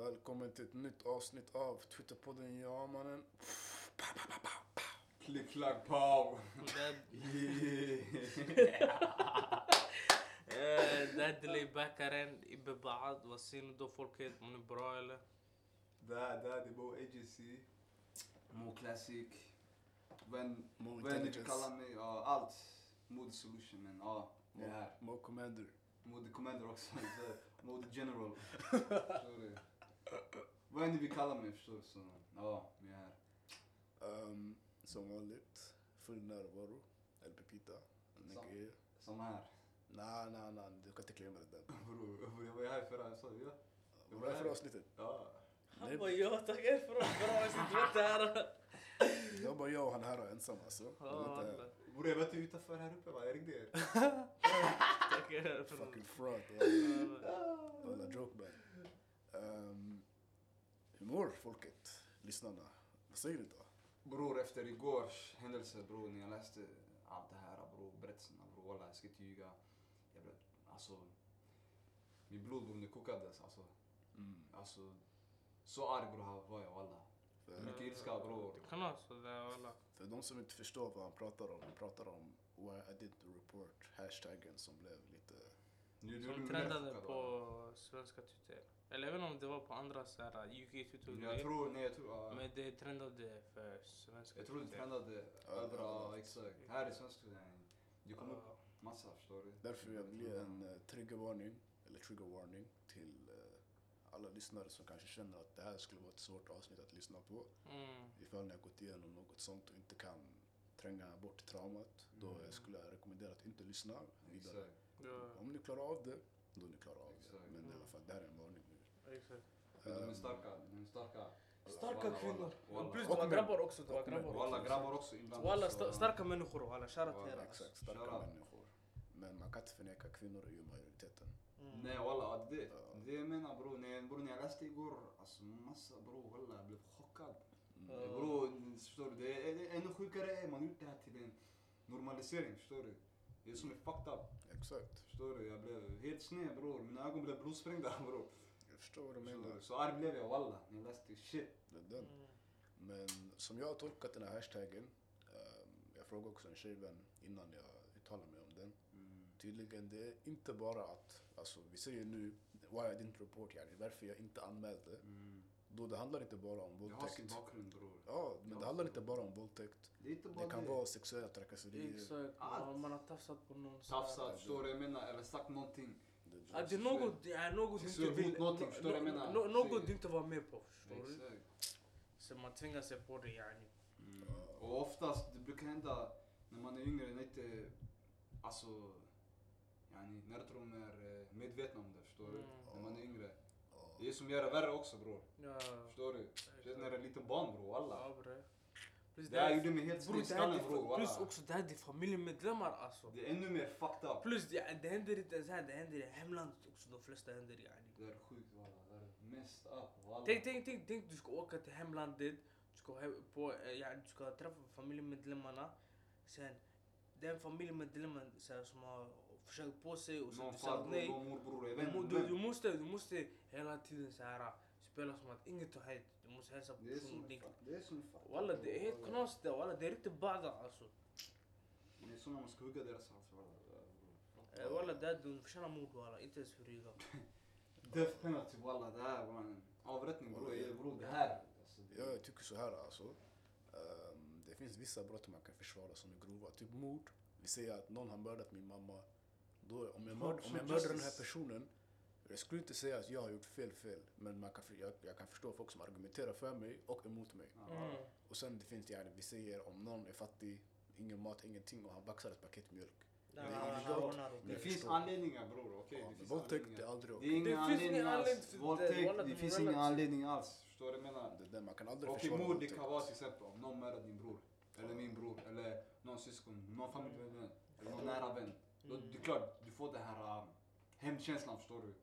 Välkommen till ett nytt avsnitt av Twitterpodden Ja mannen. Klick, klack, pow! ده اللي باكرين ببعض واصلين دو folket من bra eller? Där, där, det är Mo Agency. Mo Classic. Vem, Mo vem ni Intelligence. kallar mig, ja allt. Mode Solution men ja, det är Mo, här. Mo Commander. Mode Commander också. så, Mode General. Du? Vad ni vill kalla mig förstår du? Så ja, vi är här. Um, som vanligt, full närvaro. El Pepita. Samma här. Nej, nej, nej, du kan inte claima det där. Bror, jag var ju här förra, jag sa det. Ja. Var det här för avsnittet? Ja. Han bara jag tackar för att bra avsnitt, vet det här. Det var bara jag och han här ensam alltså. Jag var inte. Bror jag var inte utanför här uppe va, jag ringde er. Tackar för Fucking fraud. Alla joke man. Um, hur mår folket? Lyssnarna? Vad säger ni då? Bror, efter igårs händelse bror, när jag läste allt det här bror, berättelserna bror, walla, jag ska inte ljuga. Jag blev, alltså, mitt blod bror, det kokades alltså. Mm. Alltså, så arg bror var jag walla. Mycket ilska bror. Kalas, det är alla. för de som inte förstår vad han pratar om, han pratar om Why I didn't report, hashtaggen som blev lite... Nu, Som trendade på svenska Twitter. Eller inte om det var på andra så här UK Twitter Jag tror, nej jag tror, ja. Men det trendade för svenska jag tror det trendade överallt, exakt. Här i svenska, nej, det kom upp massa förstår du. Därför jag vill ge en uh, triggervarning, eller trigger warning, till eh, alla lyssnare som kanske känner att det här skulle vara ett svårt avsnitt att lyssna på. Mm. Ifall ni har gått igenom något sånt och inte kan tränga bort traumat, då Mm. eh, skulle jag rekommendera att inte lyssna vidare. Exakt. Ja, Om ni klarar av det, då ni klarar av det. Exakt. Men i alla fall, det här är en varning exakt. De är starka, de är starka. Starka Walla, kvinnor. walla, walla. Plus det var grabbar också. Det var grabbar Walla, också. grabbar också inblandade. Walla, sta- starka människor walla. Shoutout till er. Walla, alltså. Exakt, starka människor. Men man kan inte förneka kvinnor är ju majoriteten. Mm. Nej walla, det, det jag menar bror. När, bror, när jag läste igår, alltså massa bror, walla, jag blev chockad. Mm. Bror, förstår du? Det är, det är ännu sjukare är man gjort det här till en normalisering, förstår du? Det är som är fucked up, Exakt. förstår du? Jag blev helt sned bror, mina ögon blev blodsprängda bror. Jag förstår vad du Så, menar. så arg blev jag walla, jag läste shit. Det är den. Mm. Men som jag har tolkat den här hashtaggen, ehm, jag frågade också en tjejvän innan jag uttalade mig om den. Tydligen, det är inte bara att, alltså vi säger nu, why I didn't report, yani, varför jag inte anmälde. Då det handlar inte bara om Det har sin våldtäkt. bakgrund bror. Ja, men det handlar inte bara om våldtäkt. Det är inte bara Det kan vara sexuella trakasserier. Exakt. Allt. Man, man har tafsat på någon. Tafsat, förstår du? Jag menar, eller sagt någonting. Det- Att det är något, det är något du inte vill... någonting, förstår du vad jag menar? nå- Något du inte var med på, förstår du? Så man tvingar sig på det yani. Och oftast, det brukar hända när man är yngre, när inte, alltså, yani, när de är eh, medvetna om det, förstår du? Mm. När man är yngre. Det är som gör det värre också bror. Ja. Förstår du? Speciellt när det är liten barn bror, alla. Ja bre. Plus Det här gjorde mig helt sned i skallen bror, Plus också det här är familjemedlemmar alltså. Det är ännu mer fucked up. Plus det, det händer inte ens här, det händer i hemlandet också. De flesta händer yani. Det är sjukt walla, det är mest up walla. Tänk, tänk, tänk, tänk du ska åka till hemlandet, du ska, på, eh, ja, du ska träffa familjemedlemmarna. Sen, den familjemedlemmen som har försökt på sig och sen du sagt farbror, nej. morbror, Du, måste, du måste hela tiden så här, spela som att inget har hänt. Du måste hälsa på Det är som personen. en Det- är som fucked Walla det är helt walla. knas det, walla det är riktigt bada alltså. Det är som om man ska hugga deras hals walla. Det, är- de förtjänar mord walla, inte ens flyga. Death penalty walla, det här var en avrättning bror. Det- här. Jag tycker så här alltså. Det finns vissa brott man kan försvara som är grova. Typ mord. Vi säger att någon har mördat min mamma. Då, om, jag mörd, om jag mördar den här personen, jag skulle inte säga att jag har gjort fel fel. Men man kan, jag, jag kan förstå folk som argumenterar för mig och emot mig. Mm. Och sen det finns det, vi säger om någon är fattig, ingen mat, ingenting och han baxar ett paket mjölk. Ja, Det är ja, illegalt. ja, ja, Det ja. finns anledningar bror, okej? Ja, det men finns våldtäkt är aldrig Det okej. är ingen Det finns anledning ingen anledning alls. det, Våldtäkt, det de finns ingen anledning alls. Förstår du vad jag menar? Det är det, man kan aldrig Okej, försvara mord det kan vara till exempel om någon mördar din bror. Eller min bror. Eller någon syskon. Någon familjemedlem. Eller någon nära vän. Är klart, du får den här um, hämndkänslan förstår du.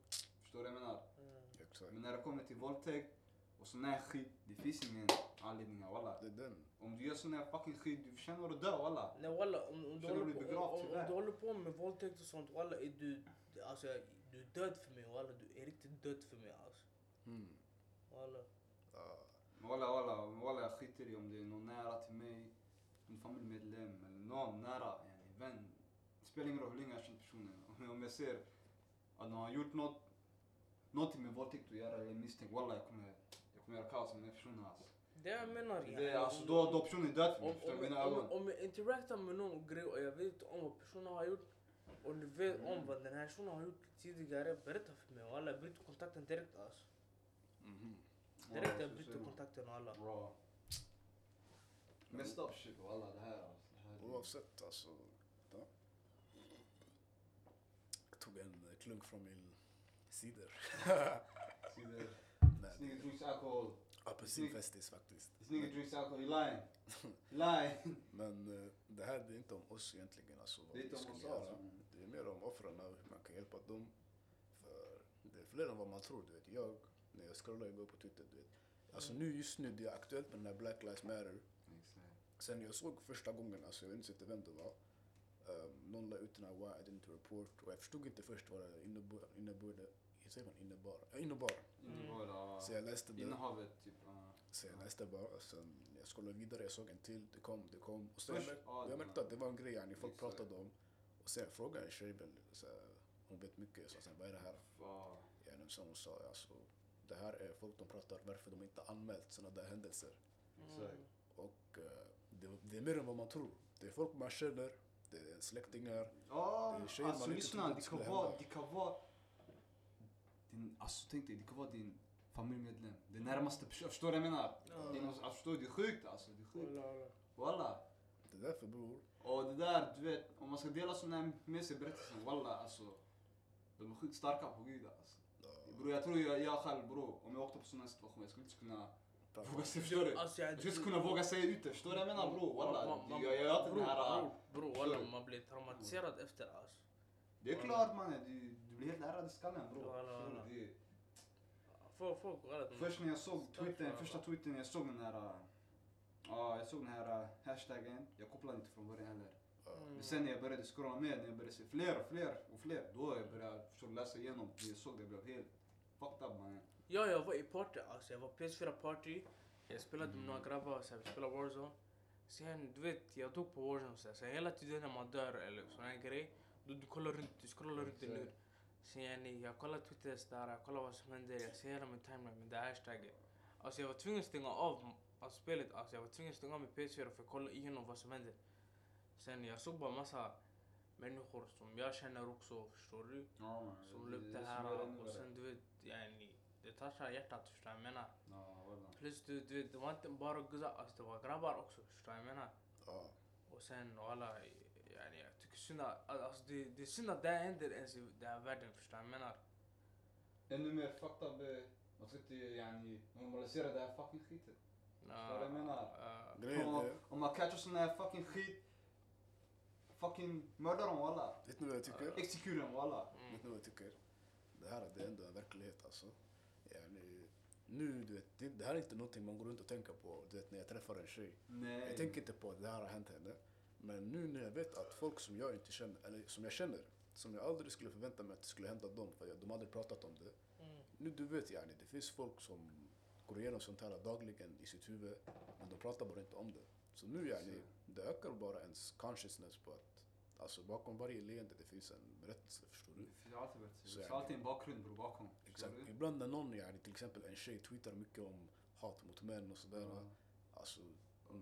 Förstår du vad jag menar? Mm. Men när det kommer till våldtäkt och sån här skit, det finns ingen anledning walla. Det är den. Om du gör sån här fucking skit, du förtjänar att dö walla. Nej walla, om, om, du håller du på, om, om, om du håller på med våldtäkt och sånt, walla är du, alltså, du är död för mig walla. Du är riktigt död för mig alltså. Mm. Walla. Men Walla walla, walla jag skiter i om det är någon nära till mig, en familjemedlem eller någon nära, yani vän. Spelar ingen roll hur länge jag har känt personen. Om- jag ser att någon har gjort något, någonting med våldtäkt att göra eller misstänkt, walla jag kommer, jag kommer göra kaos med den personen alltså. Det jag menar Det är, alltså, då, då personen är död för mig, Om, förstår du? Mina om, ögon. om jag interactar med någon grej och jag vet om vad personen har gjort och du vet Mm. om vad den här personen har gjort tidigare, berätta för mig. Walla, jag bryter kontakten direkt alltså. mhm. Direkt Ja, jag bryter kontakten alla. Bra. Messed up shit walla det här alltså. Oavsett alltså. Ja. Jag klunk från min cider. This nigga drinks alcohol. apelsinfestis faktiskt. This nigga drinks alcohol, he lying. lying. Men eh, det här det är inte om oss egentligen. Alltså, Det är inte om oss alltså. Det är mer om offren och hur man kan hjälpa dem. För det är fler än vad man tror. Du vet. Jag, när jag scrollar igår på Twitter, du vet. Alltså nu just nu, det är aktuellt med den här Black Lives Matter. Sen jag såg första gången, alltså jag vet inte vem det var. Um, någon la ut den här Why I didn't report och jag förstod inte först vad det innebar. innebar hur säger man innebar? Ja, innebar. Innebar, Så jag läste det. Innehavet typ. Så jag läste bara och sen jag scrollade vidare, jag såg en till, det kom, det kom. Och sen Först- jag, märkte, ja, jag märkte att det var en grej yani, folk Exakt. pratade om. Och sen frågade jag en tjej, väl, så här, hon vet mycket, så sen vad är det här? Yani, så hon sa alltså, det här är folk de pratar varför de inte anmält sådana där händelser. Exakt. Och eh, det, det är mer än vad man tror. Det är folk man känner, det är släktingar. Ja, Det är tjejer man alltså inte lyssna, det det kan vara, det kan vara din, alltså tänk dig, det kan vara din familjemedlem, den närmaste personen, förstår du vad jag menar? Ja. Din, alltså, förstår du? Det är sjukt alltså, det är sjukt. Walla. Det är därför bror, Och det där, du vet, om man ska dela sådana här med sig berättelser, walla alltså. De är sjukt starka på gud alltså. Bror jag tror jag, jag själv bror, om jag åkte på sådana här situationer, jag skulle inte kunna våga säga, förstår du? Alltså, jag, Jag skulle inte kunna våga säga ut det, förstår du vad jag menar bror? Walla, Man- man- jag jag gör inte den här... Bror, walla, du? man blir traumatiserad efter alltså. Det är klart mannen, du, du blir helt ärrad i skallen bror. Walla, Förstår walla. du? Det är- Folk, folk, walla. de- Först när jag såg för första tweeten jag såg den här... äh, Ja, jag såg den här äh, hashtaggen. Jag kopplade inte från början heller. Ja. Mm. Men sen när jag började scrolla med, när jag började se fler och fler och fler, då jag började förstå, läsa igenom det jag såg, det blev helt fucked up mannen. Ja, jag var i party alltså. Jag var PS4 party. Jag spelade med några grabbar, så vi spelade Warzone. Sen, du vet, jag tog på Warzone så. Sen hela tiden när man dör eller sån här grej, då du kollar runt, du scrollar runt din lur. Sen yani, jag kollar Twitter så där, jag kollar vad som händer, jag ser hela min timeline med det hashtaggen. Alltså jag var tvungen att stänga av alltså, spelet, alltså jag var tvungen att stänga av min PS4 för att kolla igenom vad som händer. Sen jag såg bara massa människor som jag känner också, förstår du? Ja. Som la upp det här och sen du vet, yani, det touchar hjärtat förstår jag menar. Ja. Plus du, du vet, det var inte bara guzar, alltså det var grabbar också förstår jag menar. Ja. Och sen alla, yani, jag tycker synd att, alltså det, det är synd att det här händer ens i den här världen förstår jag menar. Ännu mer up, eh, man ska inte yani normalisera det här fucking skiten. Ja, vad jag menar? Grejen Om, man catchar sån här fucking skit, fucking mörda dem walla. vet ni vad jag tycker? Exekura dem. Mm. Vet ni vad jag tycker? Det här det är ändå en verklighet alltså. Nu, du vet, det, det här är inte någonting man går runt och tänker på du vet, när jag träffar en tjej. Nej. Jag tänker inte på att det här har hänt henne. Men nu när jag vet att folk som jag inte känner, eller som jag känner, som jag aldrig skulle förvänta mig att det skulle hända dem, för de har aldrig pratat om det. Mm. Nu du vet yani, det finns folk som går igenom sånt här dagligen i sitt huvud, men de pratar bara inte om det. Så nu yani, det ökar bara ens consciousness på att alltså bakom varje leende det finns en berättelse, förstår du? Det finns alltid berättelser. Så Det finns alltid en bakgrund bror bakom. Exakt. Du? Ibland när någon, yani, till exempel en tjej tweetar mycket om hat mot män och sådär. Ja. Alltså,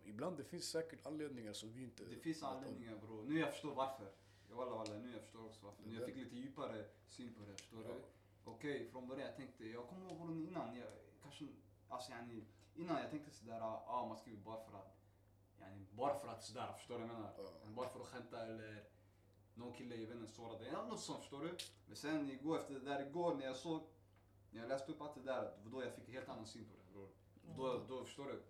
ibland det finns säkert anledningar som vi inte Det finns anledningar bror. Nu jag förstår varför. Walla walla, nu jag förstår också varför. Nu jag fick lite djupare syn på det, förstår Ja. du? Okej, från början jag tänkte, jag kommer ihåg innan, jag kanske, alltså yani, innan jag tänkte sådär, ah, man skriver bara för att, yani, bara för att sådär, förstår du vad jag menar? Ja. Bara för att skämta eller någon kille i vännen sårade dig, något sånt förstår du? Men sen igår, efter det där igår när jag såg, när jag läste upp allt det där, då jag fick en helt annan syn på det bror. Då, då förstår du?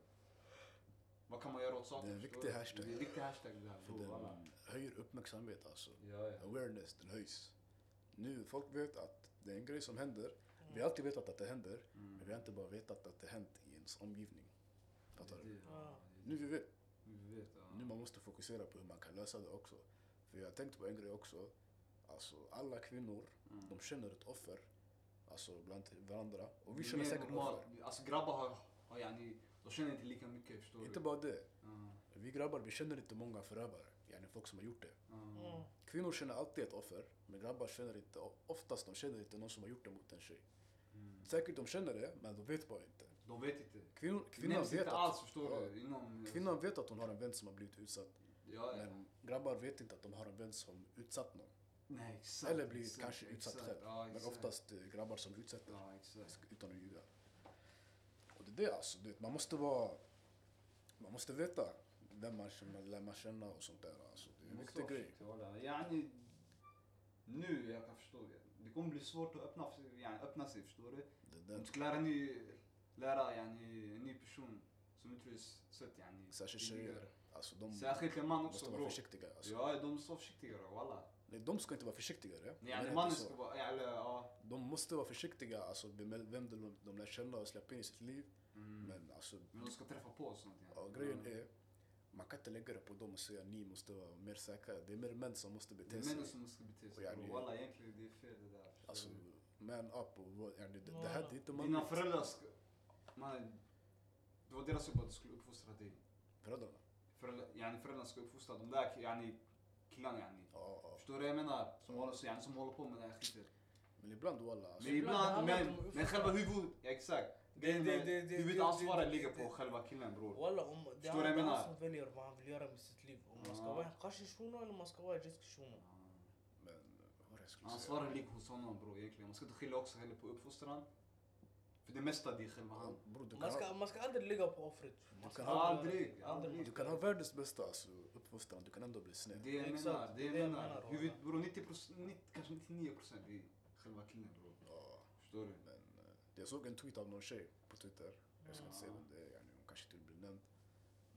Vad kan man göra åt saken? Det är en viktig hashtag. Det är en viktig hashtag det här För den höjer uppmärksamhet alltså. Ja, ja. Awareness, den höjs. Nu, folk vet att det är en grej som händer. Vi har alltid vetat att det händer, Mm. men vi har inte bara vetat att det hänt i ens omgivning. Fattar du? Ja. Nu vi vet. Nu vet jag. Nu man måste fokusera på hur man kan lösa det också. För jag har tänkt på en grej också. Alltså alla kvinnor, Mm. de känner ett offer. Alltså bland varandra. Och vi känner säkert normalt. offer. Alltså grabbar har, har yani, de känner inte lika mycket förstår Inte du. bara det. Ja. Vi grabbar, vi känner inte många förövare. Yani folk som har gjort det. Ja. Mm. Kvinnor känner alltid ett offer, men grabbar känner inte, oftast de känner inte någon som har gjort det mot en tjej. Mm. Säkert de känner det, men de vet bara inte. De vet inte. Kvinnor, Det kvinnan, vet inte att, alls förstår Ja. du. Inom, kvinnan vet att hon har en vän som har blivit utsatt. Ja, ja. Men grabbar vet inte att de har en vän som utsatt någon. Nej exakt. Eller blivit exakt, kanske utsatt exakt. själv. Ja, Men oftast eh, grabbar som utsätter, Ja exakt. utan att ljuga. Och det är det alltså, du vet, man måste vara... Man måste veta vem man känner, lär man känna och sånt där. Alltså, det är en viktig grej. Yani, nu jag kan förstå det. Det kommer bli svårt att öppna, yani, öppna sig förstår du. Det är Du ska lära, ny, lära yani, en ny person som du sett yani, Särskilt tjejer. Alltså, de Särskilt en man måste också vara bror. försiktiga. Alltså. Ja, de är så försiktigare walla. Nej, de ska inte vara försiktigare. Nej, Men det yani, är mannen inte så. ska vara, eller ja. De måste vara försiktiga alltså, med vem de, de lär känna och släppa in i sitt liv. Mm. Men alltså, Men de ska träffa på och sånt. yani. ja, grejen Ja. är, man kan inte lägga det på dem och säga ni måste vara mer säkra. Det är mer män som måste Det bete är sig. männen som ska bete sig yani-. Walla egentligen det är fel det där. Alltså, man up och yani, det, det här det är inte Dina manligt. föräldrar ska... Man, det var deras jobb att de skulle uppfostra dig. Föräldrarna. Föräldrar, yani föräldrarna ska uppfostra de där yani, killarna yani. Ja, ja. Förstår du vad jag menar? Som håller, så, yani, som håller på med det här skiten. Men ibland walla. Men ibland men, om men själva huvud, ja, exakt. Det- det- det- det- det- Huvudansvaret ligger på själva killen bror. Walla, om det är han som väljer vad han vill göra med sitt liv. Om man ska vara en kashi shuno eller man ska vara en jetski shuno. Ansvaret ligger hos honom bror egentligen. Man ska inte skylla också heller på uppfostran. För det mesta det är själva han. Bror, du, Man ska, ha, man ska aldrig ligga på offret. Man ska kan aldrig, aldrig. aldrig. du kan ha världens bästa alltså, uppfostran, du kan ändå bli sned. Det jag menar, det jag menar. Huvud, bror 90 procent, 90, kanske 99 procent är själva killen bror. Ja, Förstår du? men eh, jag såg en tweet av någon tjej på Twitter. Jag ska inte säga vem det är, hon kanske inte vill bli nämnd.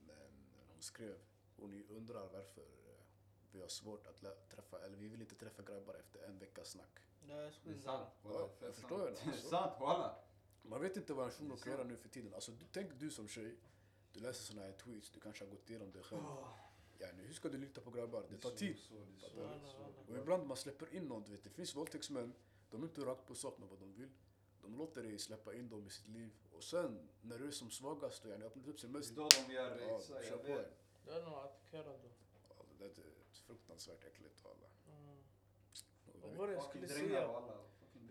Men eh, hon skrev, hon undrar varför eh, vi har svårt att träffa, eller vi vill inte träffa grabbar efter en veckas snack. Nej, jag Det är sant. Jag förstår sant. det, är sant walla. Man vet inte vad en shuno är kan göra nu för tiden. Alltså, du, tänk du som tjej, du läser såna här tweets, du kanske har gått igenom det själv. Yani, hur ska du lita på grabbar? Det tar är tid. Och ibland man släpper in någon, du vet, det finns våldtäktsmän, de är inte rakt på sak med vad de vill. De låter dig släppa in dem i sitt liv. Och sen, när du är som svagast och yani öppnat upp sin Det är mest, då de gör det, ja, exakt. kör Jag på vet. en. Det är nog attackerad då. Ja, det är fruktansvärt äckligt. Alla. Mm. Och Vad det- var det jag skulle säga?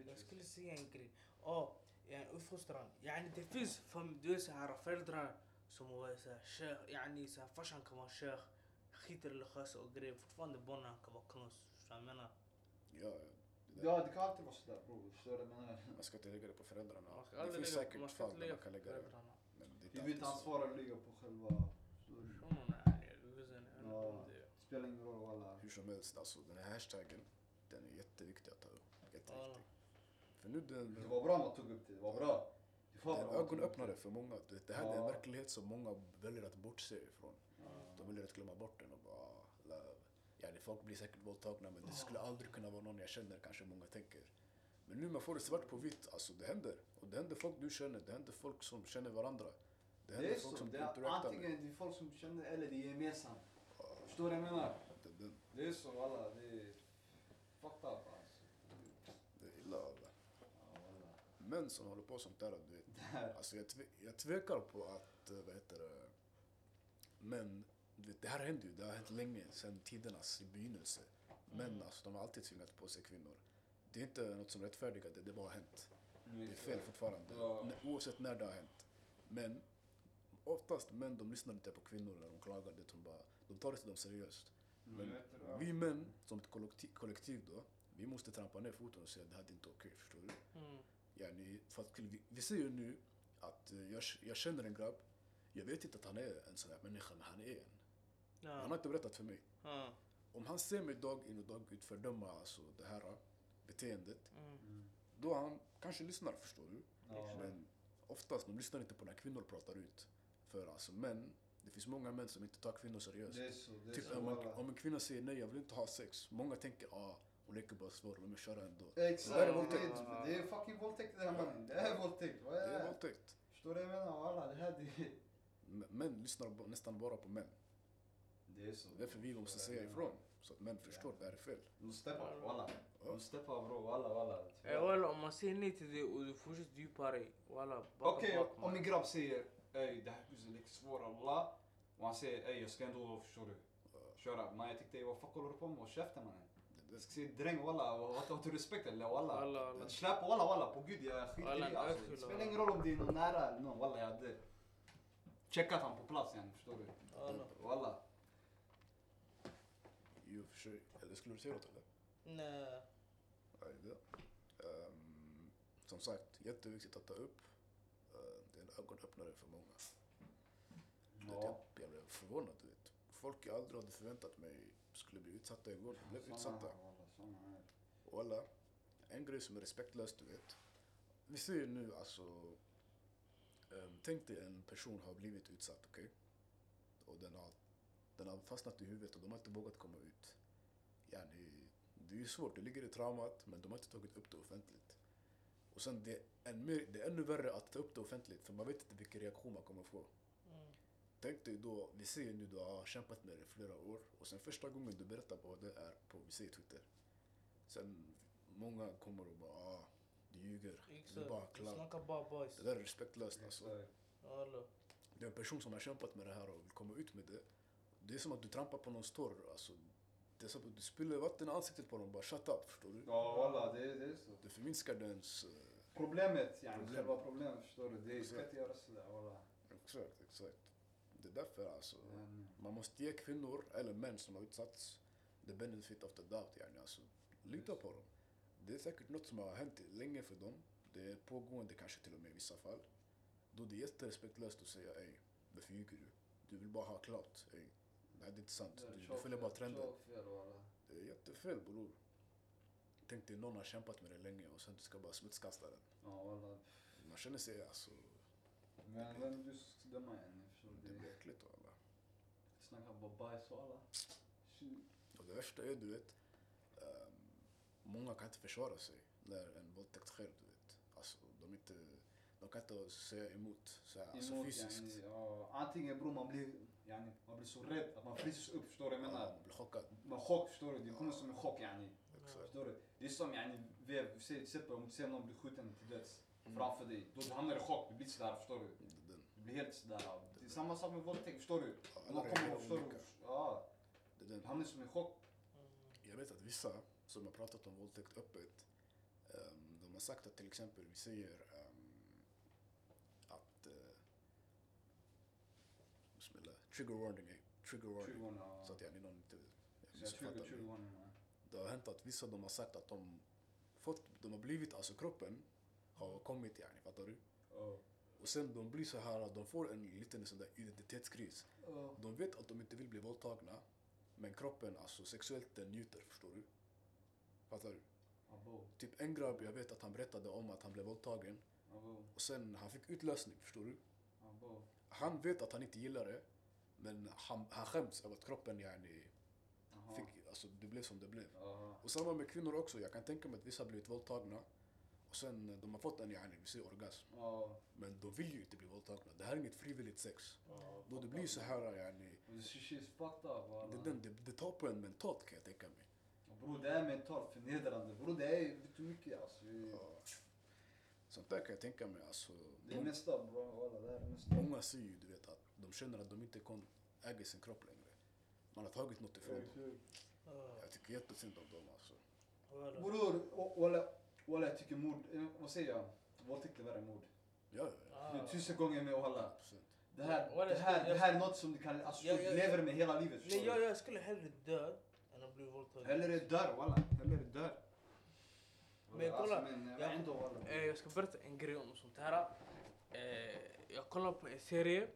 Jag skulle säga en grej. Ja, yani uppfostran. Yani det finns fam- du vet så här föräldrar som var så här sheikh, yani så här farsan kan vara sheikh, skitreligiös och grejer. Fortfarande barnen kan vara knus. Förstår du vad jag menar? Ja, det där. Ja, det kan alltid vara sådär bror. Förstår du vad jag menar? Man ska inte lägga det på föräldrarna. Det finns säkert fall där man kan lägga det. det är inte. Huvudansvaret ligger på själva... Ja. det. Spelar ingen roll walla. Hur som helst, alltså den här hashtaggen, den är jätteviktig att ta upp. Ja. Jätteviktig. För nu den, Det var bra man tog upp det, det var bra. Det var det bra ögonöppnare för många. Du vet, Det här är en Ja. verklighet som många väljer att bortse ifrån. Ja. De väljer att glömma bort den och bara... ah, la- Ja, det folk blir säkert våldtagna men det skulle aldrig kunna vara någon jag känner, kanske många tänker. Men nu man får det svart på vitt, alltså det händer. Och det händer folk du känner, det händer folk som känner varandra. Det Det händer är folk så, som det är interactar med. antingen det är folk som känner eller det är gemensamt. Ja, Förstår du vad jag menar? det, det, Det är så walla, det är fucked up alltså. det är illa alla. Ja, walla. Män som håller på sånt där, du vet. Alltså jag, tve, jag tvekar på att, eh, vad heter det, men du vet, det här händer ju, det har hänt länge, sedan tidernas begynnelse. Män, alltså de har alltid tvingat på sig kvinnor. Det är inte något som rättfärdigar det, det bara har hänt. Det är fel fortfarande, Ja. Oavsett när det har hänt. Men oftast män, de lyssnar inte på kvinnor när de klagar, det, de, bara, de tar inte dem seriöst. Men vi män, som ett kollektiv, kollektiv då, vi måste trampa ner foten och säga att det här är inte okej, förstår du? Mm. Yani, för att, vi, vi ser ju nu att eh, jag, jag känner en grabb, jag vet inte att han är en sån här människa, men han är en. Han har Ja. inte berättat för mig. Ja. Om han ser mig dag in och dag ut fördöma alltså, det här eh, beteendet, Mm. då han kanske lyssnar, förstår du? Ja. Men oftast, de lyssnar inte på när kvinnor pratar ut. För alltså män, det finns många män som inte tar kvinnor seriöst. Det är så, det är Typ så om en, om en kvinna säger nej, jag vill inte ha sex. Många tänker ah, hon leker bara svår, låt mig köra ändå. Exakt, Det är det våldtäkt. det är fucking våldtäkt det här mannen. Det är våldtäkt. Vad Det är våldtäkt. Förstår du vad jag menar? Walla, det här det är... Män lyssnar nästan bara på män. Det är så. Det är därför vi måste säga ifrån. Så att män förstår det här är fel. Mustafa, walla. Mustafa bror, walla walla. Eh, walla om man säger nej till det och du fortsätter djupare, walla backa Okej, om min grabb säger ey det här huset är lite svårt Allah. Och han säger ey jag ska ändå, förstår du, köra. Men jag tyckte vad fuck håller du på med? Håll käften mannen. Det- Jag ska säga dräng walla, har du respekt eller walla? Släpp walla walla, på gud jag skiter i alltså. Det spelar ingen roll om det är någon nära eller någon, walla jag hade checkat han på plats igen, förstår du? Walla. Jo, för sig. Eller skulle du säga något eller? Nej. Nej, det. Ehm, som sagt, jätteviktigt att ta upp. Uh, det är en ögonöppnare för många. Ja. Jag, jag blev förvånad, du vet. Folk jag aldrig hade förväntat mig skulle bli utsatta igår, de blev utsatta. Och alla, en grej som är respektlöst, du vet. Vi ser ju nu alltså, um, tänk dig en person har blivit utsatt, okej? Och den har, den har fastnat i huvudet och de har inte vågat komma ut. Yani, det är ju svårt, det ligger i traumat, men de har inte tagit upp det offentligt. Och sen det är, än mer, det är ännu värre att ta upp det offentligt, för man vet inte vilken reaktion man kommer få. Tänk dig då, vi ser ju nu du har kämpat med det i flera år och sen första gången du berättar vad det är på, vi säger Twitter. Sen många kommer och bara ah, du ljuger, det är Exakt. bara Du snackar bara boys. Det där är respektlöst alltså. Det är en person som har kämpat med det här och vill komma ut med det. Det är som att du trampar på någons tår. Alltså, det är som att du spiller vatten i ansiktet på dem. Bara shut up, förstår du? Ja walla, det, det är så. Det förminskar dens... eh, Problemet, yani Problem. själva problemet förstår du. Det ska inte göras sådär walla. exakt, exakt. Det är därför alltså. Men, Man måste ge kvinnor, eller män som har utsatts, the benefit of the doubt. Yani. Alltså, lita på dem. Det är säkert något som har hänt länge för dem. Det är pågående kanske till och med i vissa fall. Då det är jätterespektlöst att säga ey, varför ljuger du? Du vill bara ha klart. Ey, det här är inte sant. det Du, du följer bara trenden. Det är jättefel bror. Tänk dig någon har kämpat med det länge och sen du ska bara smutskasta den. Man känner sig alltså, Men vem du ska döma förstår det blir äckligt och alla. snackar bara bajs och alla. Och det värsta är du vet, ehm, många kan inte försvara sig när en våldtäkt sker du vet. Alltså de inte, de kan inte säga emot så här, alltså Emot fysiskt. yani, ja, antingen bror man blir, yani, man blir så rädd att man fryser upp, förstår du vad jag Ja, menar? man blir chockad. Man chock, förstår du? Det kommer som en chock yani. Exakt. Förstår du? Det är som yani, till exempel om du ser någon bli skjuten till döds Mm. framför dig. Då du hamnar i chock, du blir sådär, förstår du? Du blir helt sådär. Det är samma sak med våldtäkt, förstår du? Alla kommer och förstår du? Ja, är den. hamnar som en chock. Jag vet att vissa som har pratat om våldtäkt öppet, ehm, de har sagt att till exempel, vi säger ehm, att, uh, bismillah, trigger warning, eh, trigger warning. 20 ja. Så att yani någon inte jag missuppfattar 20, mig. 20 år nu, ja. Det har hänt att vissa de har sagt att de fått, de har blivit, alltså kroppen har kommit yani, fattar du? Ja. Och sen de blir så här, de får en liten sån där identitetskris. Ja. De vet att de inte vill bli våldtagna, men kroppen, alltså sexuellt, den njuter, förstår du? Fattar du? Abo, Typ en grabb, jag vet att han berättade om att han blev våldtagen abo, och sen han fick utlösning, förstår du? abo. Han vet att han inte gillar det, men han, han skäms över att kroppen yani, Aha. fick, alltså det blev som det blev. Ja. Och samma med kvinnor också, jag kan tänka mig att vissa har blivit våldtagna och sen eh, de har fått en yani, vi säger orgasm. Ja. Men de vill ju inte bli våldtagna, det här är inget frivilligt sex. Ja, Då det blir så här yani, Det det, det, det tar på en mentalt kan jag tänka mig. Bror det är mentalt förnedrande. Bror det är, vet du mycket alltså. Ja. Sånt där kan jag tänka mig. Alltså, Det är mesta bror, det är mesta. många säger ju du vet, att de känner att de inte kan äga sin kropp längre. Man har tagit något ifrån dem. Ja. Jag tycker jättesynd om dem alltså. Walla. Bror, walla, jag tycker mord, eh, vad säger jag? Våldtäkt är värre än mord. Ja, ja, ja. Ah. tusen gånger med walla. 100%. Det här, det här, det här är något som du kan, alltså Ja, du ja, lever med hela livet Nej, jag, jag skulle hellre dö än att bli våldtagen. Hellre dör walla, hellre dör. Men kolla, men jag-. Eh, jag ska berätta en grej om sånt här. Eh, jag kollar på en serie.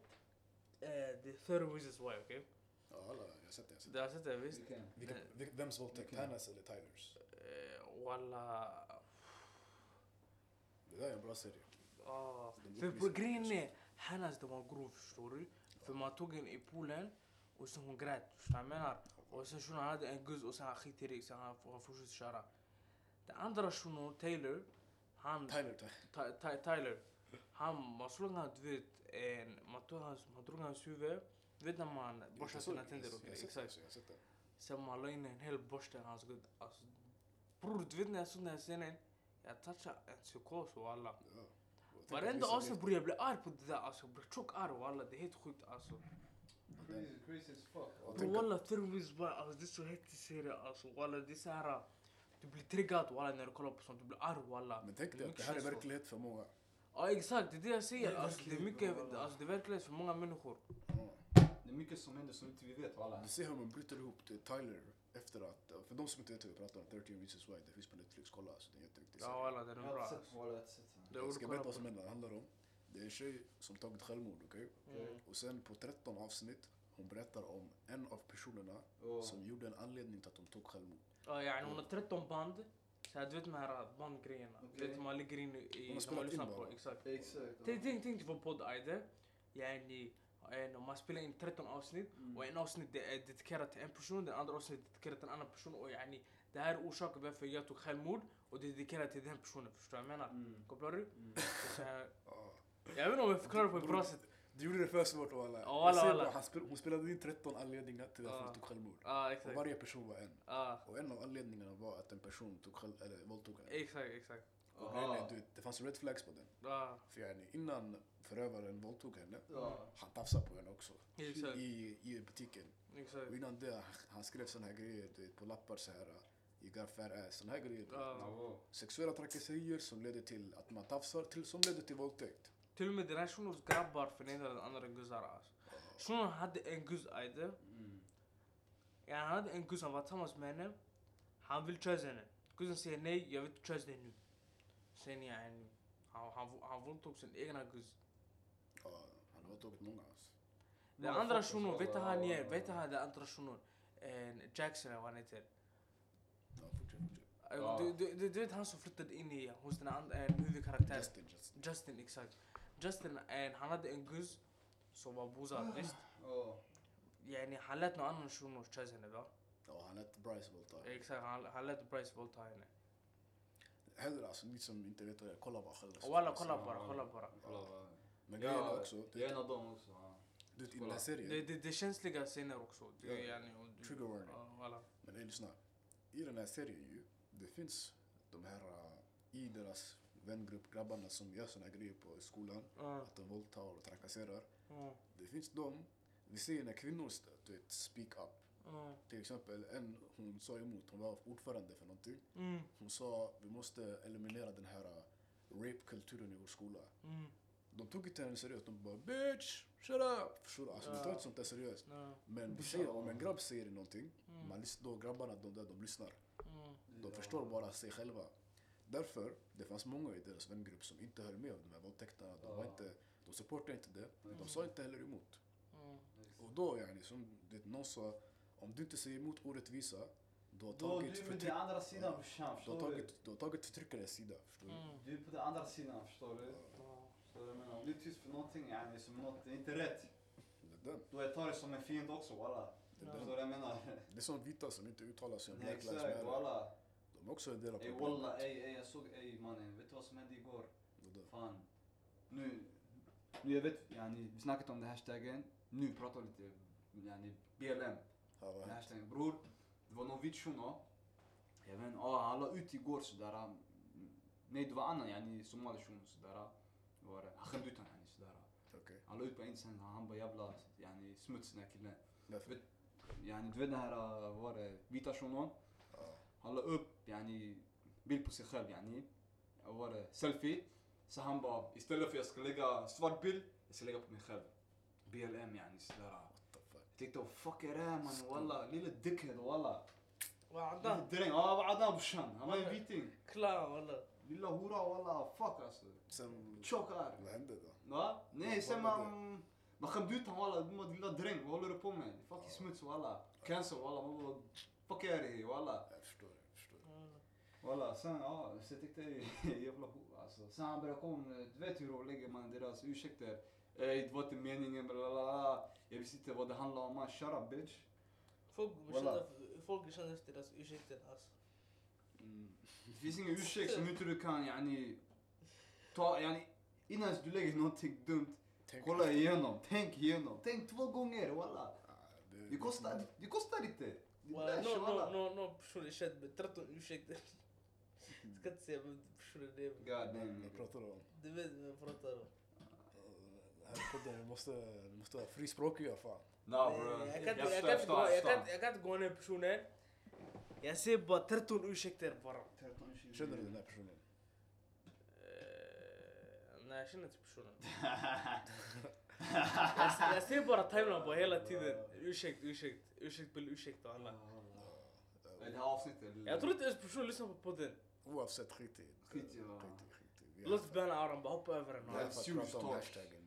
Eh, är 30 Reasons Why, okej? Ja, alla, jag har sett det. Jag har sett det. visst? Vilken? Vems våldtäkt? Hannas eller Tylers? Eh, walla... Det där är en bra serie. Ah. För på grejen är, hennes den var grov förstår du. För man tog henne i poolen och sen hon grät, förstår jag menar? Och sen shunon hade en guzz och sen han skiter i, sen han, han fortsatte köra. Den andra shunon, Taylor, han... Tyler, Ty- Ty- Ty- Tyler, han, man slog han, du vet, en, man, tog hans, man drog hans huvud. Du vet när man borstar sina det, tänder? har sett Exakt. det, det. Sen man la in en hel borste i hans gud. Alltså, bror du vet när jag såg den här scenen. Jag touchade en psykos och alla. Ja. Varenda avsnitt bror jag blir arg på det där alltså. Jag blir tjock arg och alla. Det är helt sjukt alltså. Crazy, crazy as fuck. Walla terrorism bara alltså det är så hett i serien alltså. Walla det är så här. Du blir triggad walla när du kollar på sånt. Du blir arg walla. Men tänk Det är dig att det här är verklighet för många. Ja exakt, det är det jag säger. Det är Alltså, det är mycket, walla. alltså, det är verklighet för många människor. Det är mycket som händer som inte vi vet walla. Du ser hur man bryter ihop till Tyler efter att, för de som inte vet hur vi pratar om 13 Reasons Why, det finns på Netflix, kolla alltså, det är en jätteviktig Ja walla den är bra jag har sett ska berätta vad som händer, det handlar om, det är en tjej som tagit självmord, okej? Mm. Och sen på 13 avsnitt, hon berättar om en av personerna Och- som gjorde en anledning till att de tog självmord. Ja yani hon har 13 band. Så här, du vet de här bandgrejerna. Du Okej. vet man ligger in i, Hon har spelat in bara. Exakt. Exakt. Tänk, tänk, tänk dig på podd Aide. Yani, en, man spelar in 13 avsnitt Mm. och en avsnitt det är dedikerat till en person, den andra avsnittet är dedikerat till en annan person och yani det här är orsaken varför jag tog självmord och det är dedikerat till den personen, förstår du vad jag menar? Mm. Kopplar du? Mm. Jag vet inte om jag förklarar på ett bra sätt. Du gjorde det för svårt walla. Ser walla. bara, han spel, hon spelade in 13 anledningar till varför Ja. hon tog självmord. Och exakt. varje person var en. Ja Och en av anledningarna var att en person tog själv, eller våldtog henne. exakt, exakt. Och grejen är, du, vet, det fanns red flags på den. Ja För yani, innan förövaren våldtog henne, Ja. han tafsade på henne också. exakt. I, I butiken. Exakt. Och innan det, han- skrev såna här grejer du vet, på lappar så här. You got fat ass, såna här grejer. wow. Sexuella trakasserier som leder till att man tafsar, till, som leder till våldtäkt. Till och med den här shunos grabbar förnedrade andra guzzar alltså. Shunon hade en guzz Aide. Mm. Ja, han hade en guzz, han var tillsammans med henne. Han vill kösa henne. Guzzen säger nej, jag vill inte kösa dig nu. Sen yani, han, han, han våldtog sin egna guzz. Ja, han har våldtagit många alltså. Den andra shunon, vet han är? Vet du han den andra shunon? Jackson eller vad han heter. Ja, fortsätt, fortsätt. Du, du, du, du vet han som flyttade in i, hos den andra en huvudkaraktär. Justin, Justin. Justin, exakt. Justin, han hade en guzz som var bosatt, visst? Ja. Yani, han lät någon annan shuno kösa henne va? Ja, han lät Bryce våldta. Exakt, han, han lät Bryce våldta henne. Hellre alltså, ni som inte vet vad det är, kolla bara själva. Walla, kolla bara, kolla bara. Men grejen är också, jag är en av dem också. du vet, i den serien, Det, det, det är känsliga scener också. Det, är Ja. yani, och du- Trigger warning. Ja, walla. Men ey, lyssna. I den här serien ju, det finns de här uh, i deras vängrupp, grabbarna som gör såna här grejer på skolan. Ja, Att de våldtar och trakasserar. ja, Det finns de, vi ser när kvinnor du vet, speak up. Ja. Till exempel en, hon sa emot, hon var ordförande för någonting. Mm, Hon sa vi måste eliminera den här uh, rape-kulturen i vår skola. mm, De tog inte henne seriöst, de bara bitch, shut up! Förstår du? Alltså de tar Ja. inte sånt där seriöst. ja, Men vi ser, om en grabb säger någonting, Mm. man, lys- då grabbarna de där, de lyssnar. mm. De Ja. förstår bara sig själva. Därför, det fanns många i deras vängrupp som inte höll med om de här våldtäkterna. De, var Ja. inte, de supportade inte det, men de Mm. sa inte heller emot. Mm. Och då, yani, som det, någon sa, om du inte säger emot orättvisa, du har Då tagit, du är på förtryck, den andra sidan brorsan, du har förstår du? tagit, du har tagit förtryckarens sida. Förstår du? Mm. Du är på den andra sidan, förstår du? Så jag menar, om du är tyst för någonting, yani, som något är inte rätt, Det är den. då jag tar det som en fiende också walla. Det den. Förstår du jag menar? det är som vita som inte uttalar sig om Black Lives Matter. walla. De är också en del av Ey problemet. walla, ey ey jag såg, ey mannen, vet du vad som hände igår? Fan. Nu, nu jag vet, yani, vi snackat om det hashtaggen. Nu pratar vi lite, yani BLM. Hashtaggen. Bror, det var någon vit shuno. Jag vet inte, ah, han la ut igår sådär. mm, Nej det var annan yani somali shuno sådär. Det var det. Han skämde ut honom yani sådär. Han la ut på Instagram, han bara jävla yani smuts den här killen. Yani du vet den här, vad var det, vita shunon. Han la upp yani bild på sig själv yani. Vad var det? Selfie. Så han bara, istället för att jag ska lägga svart bild, jag ska lägga på mig själv. BLM yani sådär. What the fuck? Jag tänkte vad fuck är det här mannen walla? Lille dickhead walla. وعدان Lille dräng, ja vad hade han brorsan? Han var en viting. كلا والله Lilla hora walla, fuck alltså. Sen, Tjockar. vad hände då? Va? Nej Vad sen var man... Man skämde ut honom walla, du lilla dräng, vad håller du på med? Fucking smuts walla. Cancer walla, man bara... Fuck är det walla. Jag förstår, jag förstår. Walla, sen ja, så jag tänkte jävla hora alltså. Sen han började komma med, du vet hur de lägger man deras ursäkter. Ey det var inte meningen, bla bla bla. Jag visste inte vad det handlade om, man shut up bitch. Folk känner, folk känner efter deras ursäkter alltså. Mm. Det finns ingen ursäkt som inte du kan yani... Ta, yani... Innan du lägger någonting dumt, Tänk kolla igenom, tänk igenom. Tänk två gånger walla. Ah, Det kostar, det kostar inte. Är Någon någon- någon- någon person jag känt med 13 ursäkter. Jag ska inte säga vem personen är. God damn. Nigga. pratar om... Du vet vem jag pratar om. Podden, vi måste, vi måste vara frispråkiga fan. Nah bro. Jag kan inte- jag kan gå- förstår, jag kan- förstår. jag kan inte gå ner personen. Jag ser bara 13 ursäkter bara. 13, 20. Känner du den här personen? Eh, Nej jag känner inte personen. jag, jag ser bara timeline på hela tiden. Ursäkt, ursäkt, ursäkt, bill, ursäkt och alla. Det här avsnittet. Jag tror inte ens personen lyssnar på podden. Oavsett, skit i det. Låt bana auran, bara hoppa över den. vi prata om hashtaggen.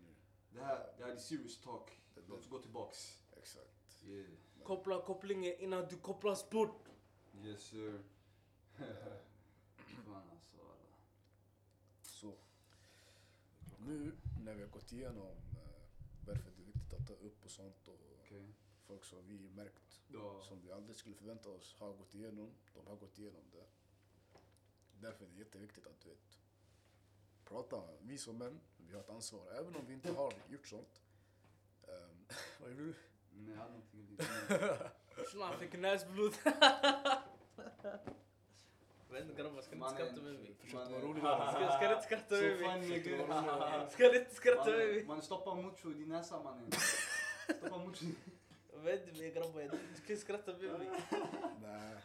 Det här, det här är serious talk. Låt oss gå tillbaks. Exakt. Yeah. Koppla kopplingen innan du kopplas bort. Yes sir. Fan alltså. alla. Så. Nu när vi har gått igenom eh, varför det är viktigt att ta upp och sånt och Okej. folk som vi märkt Ja. som vi aldrig skulle förvänta oss har gått igenom, de har gått igenom det. Därför är det jätteviktigt att du vet, prata. Vi som män, vi har ett ansvar, även om vi inte har gjort sånt. Um, vad gjorde du? Men jag hade någonting han fick näsblod. Jag vet inte grabbar, ska ni inte skratta med mig? Försökte vara roligare. Ska, ni inte skratta med mig? Ska ni inte skratta med mig? Man, stoppar mucho i din näsa mannen. Stoppa mucho. Jag vet inte grabbar, jag- du ska skratta med mig. Nej,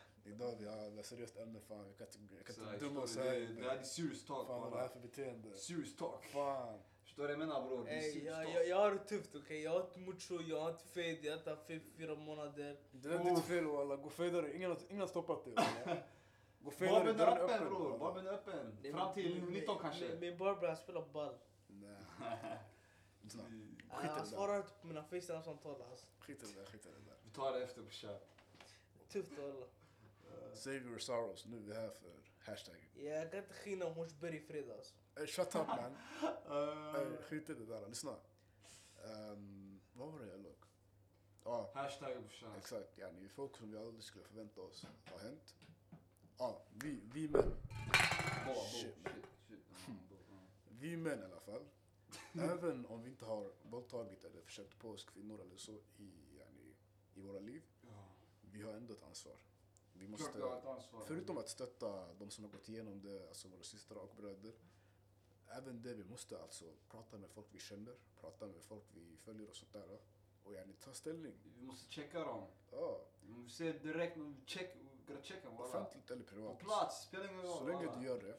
ett seriöst ämne fan. Jag kan inte, jag kan inte här, dumma oss du? Det det här här. är serious talk. Fan vad är det här för beteende? Serious talk. Fan. Förstår du vad jag menar bror? Det är Ey, serious jag, talk. jag, jag har det tufft okej, jag har inte mucho, jag har inte fade, jag har inte haft fade för fyra månader. Det är ditt fel walla, gå fadare. Ingen, ingen har stoppat dig walla. Gå fadare, Barben är dörren är öppen öppen. bror. walla. Barben är öppen. Nej, Fram till min- 19 min- kanske. Min, barber han spelar ball. Nej. I Han svarar inte på mina Facetime-samtal alltså. skit i det där, skit i det där. Vi tar det efter brorsan. Tufft alla. Save your sorrows, nu är vi här för hashtaggen. Jag kan inte skina om Hornsberg i fredags. Ey, shut up man. Ey, Uh, skit i det där, lyssna. Um, vad var det jag låg? Ja, Hashtag brorsan. exakt. Yani, folk som vi aldrig skulle förvänta oss har hänt. Ja, vi, vi män. Shit, Shit, shit. Boa. Vi män i alla fall. Även om vi inte har våldtagit eller försökt på oss kvinnor eller så i, yani, i våra liv. Ja. Vi har ändå ett ansvar. Vi måste, förutom att stötta de som har gått igenom det, alltså våra systrar och bröder. Även det, vi måste alltså prata med folk vi känner, prata med folk vi följer och sånt där. Och yani ta ställning. Vi måste checka dem. Ja, Vi ser direkt, check, checka walla. offentligt eller På privat. plats, spelar ingen roll. Så länge du gör det,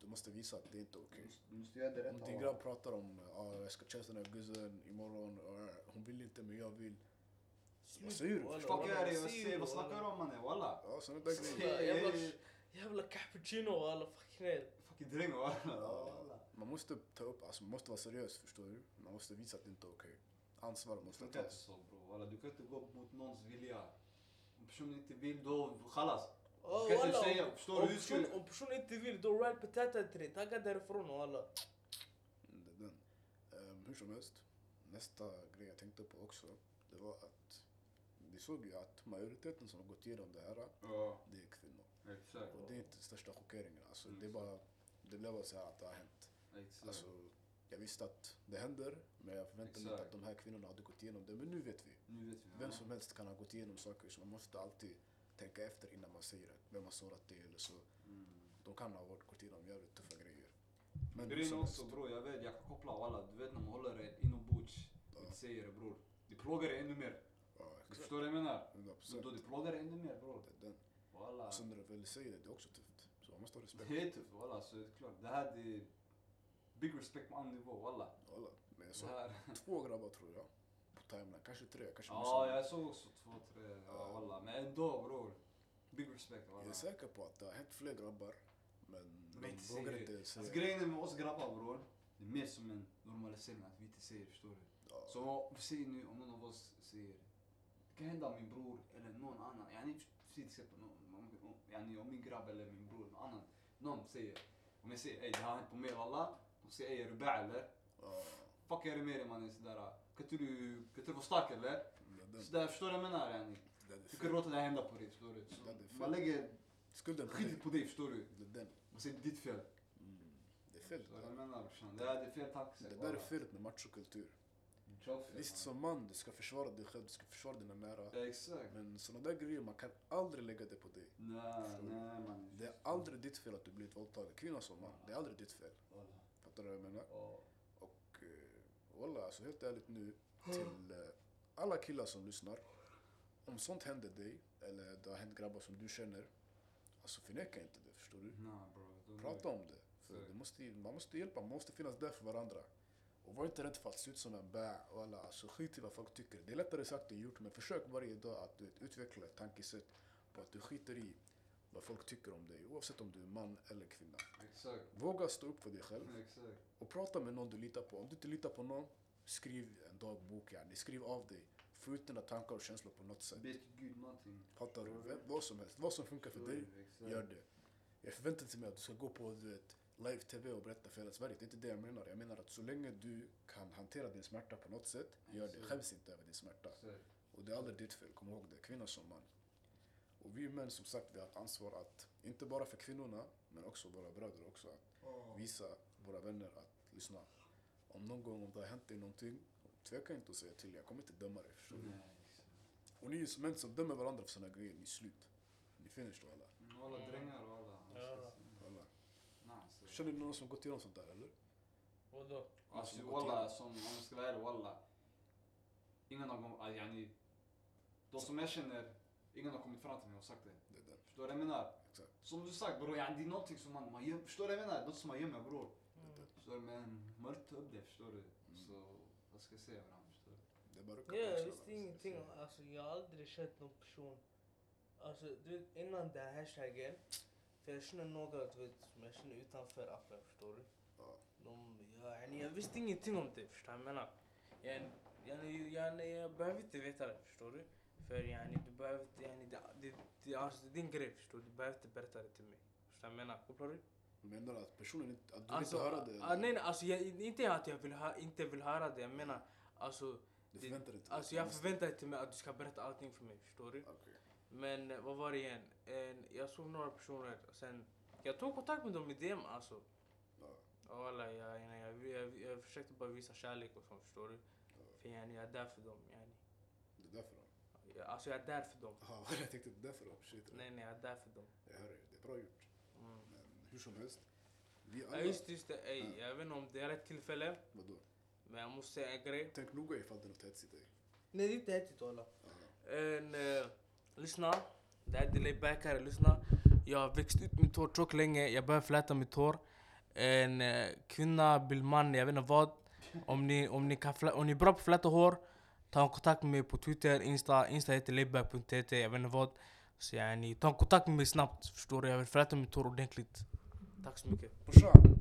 du? måste visa att det inte är okej. Måste- Du måste göra det rätt. Om din grabb pratar om ah, jag ska tjänsta den här guzzen imorgon, och, hon vill inte men jag vill. Vad säger du? Walla, Fuck walla, är det? vad snackar du walla? om mannen? Walla. Ja, sådana där grejer. Jävla, cappuccino alla fucking hell. Fucking dräng walla. Walla. Man måste ta upp, alltså man måste vara seriös förstår du. Man måste visa att det inte är okej. Ansvar Det måste funkar inte tas. så bro. Walla, du kan inte gå mot någons vilja. Om personen inte vill, då khalas. Oh, kan inte walla, säga, om- förstår du? Om personen inte vill, då ride patata till dig. Tagga därifrån alla. Mm, det är den. Ehm, hur som helst, nästa grej jag tänkte på också, det var att vi såg ju att majoriteten som har gått igenom det här, Ja, det är kvinnor. exakt. Och det är inte största chockeringen. Alltså, Mm. det är bara, det blev bara så här att det har hänt. Exakt. Alltså, jag visste att det händer, men jag förväntade mig inte att de här kvinnorna hade gått igenom det. Men nu vet vi. Nu vet vi. Vem ja. som helst kan ha gått igenom saker, så man måste alltid tänka efter innan man säger det. Vem har sårat det eller så. Mm. De kan ha gått igenom jävligt tuffa grejer. Men Grejen som också bror, jag vet, jag kan koppla walla. Du vet när man håller det inombords. Ja. Du säger det bror. Det plågar dig ännu mer. Du förstår vad jag menar? 100 Så procent. då det plågar dig ännu mer bror. Det är den. Walla. Sen när du väl säger det, det är också tufft. Så man måste ha respekt. Det är tufft walla, så det är klart. Det här det är big respect på annan nivå walla. Walla. Men jag såg två grabbar tror jag. På timeline, kanske tre, kanske Ja, missade. jag såg också två, tre. Ja, walla. Men ändå bror. Big respect Jag walla. är säker på att det har hänt fler grabbar. Men Men de vågar inte det. säga. Alltså grejen är med oss grabbar bror. Det är mer som en normalisering att vi inte säger, förstår du? Ja. Så säg nu om någon av oss säger kan hända min bror eller någon annan. Yani, till exempel om, om, yani, om min grabb eller min bror, någon annan. Någon säger, om jag säger ey det här har hänt på mig walla. De säger ey är du bä eller? Fuck är det med dig mannen sådär. Kan inte du, kan du vara stark eller? det är. Sådär, förstår du vad jag menar yani? Det är Du kan låta det här hända på dig, förstår du? Det är man lägger Skulden dig. på dig, förstår du? Det är. Man säger ditt fel. Mm. Det är fel. Förstår du vad jag menar brorsan? Det det är fel tankesätt. Det där är felet med machokultur. Tjoff, Visst man. som man, du ska försvara dig själv, du ska försvara dina nära. Ja, Exakt. Men såna där grejer, man kan aldrig lägga det på dig. Nej, Förstår nej man. Det är aldrig ditt fel att du blivit våldtagen. Kvinna som man, det är aldrig ditt fel. Walla. Fattar du vad jag menar? Ja. Och eh, walla, alltså helt ärligt nu till eh, alla killar som lyssnar. Om sånt händer dig, eller det har hänt grabbar som du känner, alltså förneka inte det, förstår du? Nej bro. Prata om det. För det måste, man måste hjälpa, man måste finnas där för varandra. Och var inte rädd för att se ut som en bä. alla, Alltså skit i vad folk tycker. Det är lättare sagt än gjort, men försök varje dag att vet, utveckla ett tankesätt på att du skiter i vad folk tycker om dig, oavsett om du är man eller kvinna. Exakt. Våga stå upp för dig själv Exakt. och prata med någon du litar på. Om du inte litar på någon, skriv en dagbok. Yani. Skriv av dig. Få ut dina tankar och känslor på något sätt. Be till Gud någonting. Fattar du? Vad som helst. Vad som funkar för dig, gör det. Jag förväntar inte mig att du ska gå på du vet, live-tv och berätta för hela Sverige. Det är inte det jag menar. Jag menar att så länge du kan hantera din smärta på något sätt, gör det. Skäms inte över din smärta. Och det är aldrig ditt fel, kom ihåg det. Kvinna som man. Och vi män som sagt, vi har ett ansvar att, inte bara för kvinnorna, men också våra bröder också, att visa våra vänner att lyssna. Om någon gång om det har hänt dig någonting, tveka inte att säga till. Jag kommer inte döma dig, förstår du? Och ni är män som dömer varandra för såna grejer, ni är slut. Ni finish då alla. Mm, Alla drängar och alla. Ja. alla. Nice. Känner ni någon som gått igenom sånt där eller? Vadå? Alltså som gått walla, som om jag ska vara ärlig, walla. Ingen har kommit, yani. De som jag känner, ingen har kommit fram till mig och sagt det. Det är den. Förstår du vad jag menar? Exakt. Som du sagt bror, yani, det är någonting som man, man göm, förstår du vad jag menar? Något som man gömmer bror. Mm. Förstår du? Men man vill ta upp det, förstår du? Så, vad ska jag säga varandra, förstår du? Det är bara att rucka på Ja, axlarna. visst ingenting. Alltså jag har aldrig känt någon person. Alltså du vet innan den här hashtaggen. För jag känner några du vet, som jag känner utanför appen, förstår du? Ja. De, ja, yani, jag visste ingenting om det, förstår du vad jag menar? Yani, yani, yani, jag behöver inte veta det, förstår du? För yani, du behöver inte, yani, det, det, det, alltså, det är din grej, förstår du? Du behöver inte berätta det till mig. Förstår du vad jag menar? Kopplar du? Menar du att personen inte, att du Alltså, vill inte höra det? ah, nej, nej, alltså jag, inte att jag vill ha, inte vill höra det, jag menar alltså, Du förväntar dig inte alltså jag förväntar inte mig att du ska berätta allting för mig, förstår du? Okej. Men eh, vad var det igen? En, jag såg några personer, sen jag tog kontakt med dem i DM alltså. Ja. Och alla, jag, jag, jag, jag, jag försökte bara visa kärlek och sånt, förstår du? För yani, jag är där för dem. Yani. Det är därför då? Jag, alltså jag är där för dem. Jaha, jag tänkte det är därför då. Shit. Nej, nej, jag är där för dem. Jag hör dig. Det är bra gjort. Mm. Men hur som helst. Vi Ja, alla... just det, just det. Ey, Ja. jag vet inte om det är rätt tillfälle, Vadå? men jag måste säga en grej. Tänk noga ifall det är något hetsigt ej. Nej, det är inte hetsigt walla. Lyssna. Det här är delay back här, lyssna. Jag har växt ut mitt hår tjockt länge, jag börjar fläta mitt hår. En eh, kvinna, bil man, jag vet inte vad. Om ni, om, ni kan om ni är bra på att fläta hår, ta en kontakt med mig på Twitter, Insta. Insta heter layback.tt, jag vet inte vad. Så yani, ta en kontakt med mig snabbt, förstår du? Jag vill fläta mitt hår ordentligt. Tack så mycket. Brorsan,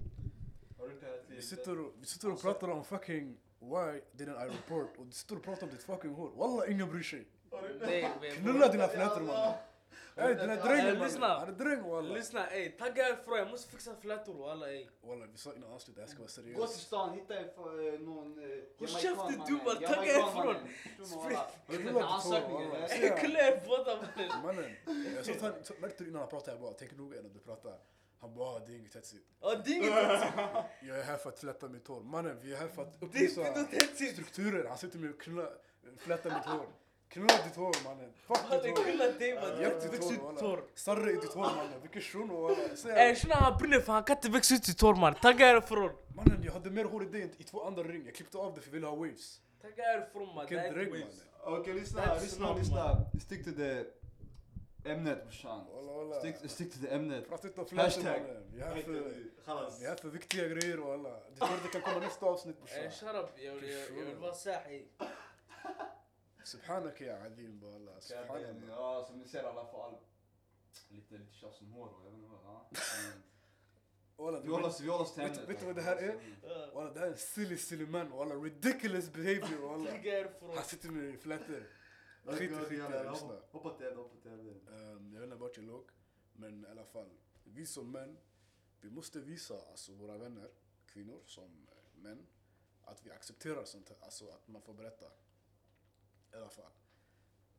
vi sitter vi sitter och pratar om fucking why didn't I report och du sitter och pratar om ditt fucking hår. Walla ingen bryr sig. Knulla dina flätor mannen. Ey den här drängen mannen. Han är dräng walla. Lyssna ey, tagga härifrån, jag måste fixa flätor walla ey. Walla vi sa innan avslutet, här ska vara Gå till stan, hitta fa- någon... eh, Håll käften, mannen. du, Jamaican, tagga härifrån. mannen. Kolla er båda mannen. Mannen, jag sa märkte du innan han pratade jag bara, tänk noga innan du pratar. Han bara, ah, det är inget hetsigt. Ja det är inget Jag är här för att fläta mitt hår. Mannen, vi är här för att upplysa strukturer. Han sitter med och knulla, fläta mitt hår. Knulla ditt hår mannen. Fuck Mannen ditt hår. knulla dig mannen, Hjälp jag ditt växt hår ut walla. tår. Sarre i ditt hår mannen. Vilken shuno walla. Säg Ey shunon han brinner för han kan inte växa ut sitt hår mannen, tagga härifrån. Mannen jag hade mer hår i dig än i två andra ring. Jag klippte av det för jag ville ha waves. Tagga härifrån mannen, det Vilken här är dräng inte waves. mannen. Okej, lyssna, That's lyssna, smart, lyssna. Stick till det ämnet brorsan. Walla walla. Stick, stick till det ämnet. Prata inte om flätor Hashtag. mannen. Vi är här för, Khalas. vi är här för viktiga grejer walla. Ditt hår det kan komma nästa avsnitt Ey brorsan. shut up, jag vill- jag jag vill vara sahi. Subhanak ya Adim walla. Subhanallah. Ja, som ni ser i alla fall. Lite, lite tjafs om hår och jag vet inte vad. Ja. Men Walla, Vi håller oss, vi håller oss till Vet- ämnet. vet du vad det här är? Ja. Walla det här är en silly silly man. Walla ridiculous behavior walla. Tagga härifrån. Han sitter med flätor. Okej, Skit i okej, skit jalla, i lyssna. hoppa- Hoppa till ämnet, hoppa till ämnet. Ehm, jag vet inte vart jag låg, men i alla fall. Vi som män, vi måste visa alltså, våra vänner, kvinnor som eh, män, att vi accepterar sånt här. Alltså att man får berätta. I alla fall.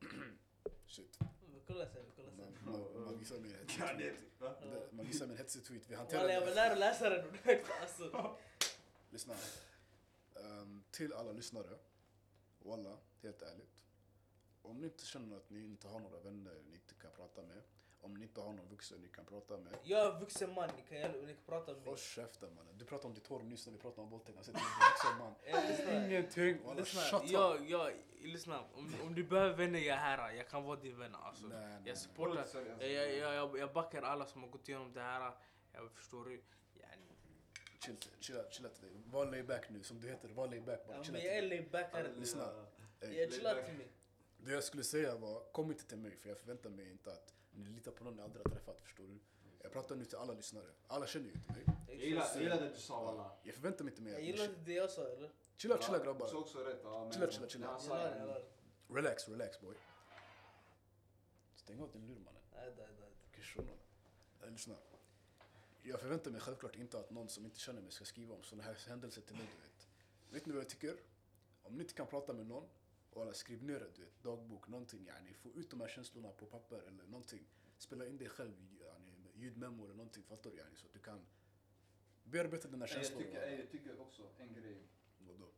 Shit. Vi kollar sen, vi kollar Man, sen. man, man visar mig en hetsig tweet. det-? Det- Man visar mig en hetsig tweet. Vi hanterar Walla jag vill lära läsa den alltså. Lyssna. Ehm, till alla lyssnare. Walla, helt ärligt. Om ni inte känner att ni inte har några vänner ni inte kan prata med, om ni inte har någon vuxen ni kan prata med, Jag är en vuxen man, ni kan, ni kan prata med mig. håll käften mannen. Du pratade om ditt hår nyss när vi pratade om våldtäkt. Alltså, du är en vuxen man. Ingenting. Walla, Lyssna, jag, jag, lyssna. Om, om du behöver vänner, jag är här. Jag kan vara din vän alltså. Nej, nej. Jag supportar. Jag, jag, jag, jag, jag backar alla som har gått igenom det här. Jag förstår du. Yani, Chill, chilla, chilla till dig. Var lay back nu, som du heter. Var lay back bara. ja, men jag är här. Lyssna. Jag chillar till mig. Det jag skulle säga var, kom inte till mig för jag förväntar mig inte att ni litar på någon ni aldrig har träffat, förstår du? Jag pratar nu till alla lyssnare. Alla känner ju inte mig. Jag gillar, jag gillar det du sa walla. Jag förväntar mig inte mer. Jag gillar inte det jag sa eller? Chilla, chilla grabbar. Du sa också rätt. Ja, men Chilla, chilla, chilla. Relax, relax boy. Stäng av din lur mannen. Nej, nej, nej. Kishon. Nej, Lyssna. Jag förväntar mig självklart inte att någon som inte känner mig ska skriva om såna här händelser till mig, du vet. Vet ni vad jag tycker? Om ni inte kan prata med någon, och skriv ner det, du vet, dagbok, någonting. Yani, få ut de här känslorna på papper eller någonting. Spela in dig själv, yani, ljudmemo eller någonting, fattar du? Yani, så att du kan bearbeta dina Ey, Jag känslor. tycker, jag tycker också en grej. Vadå?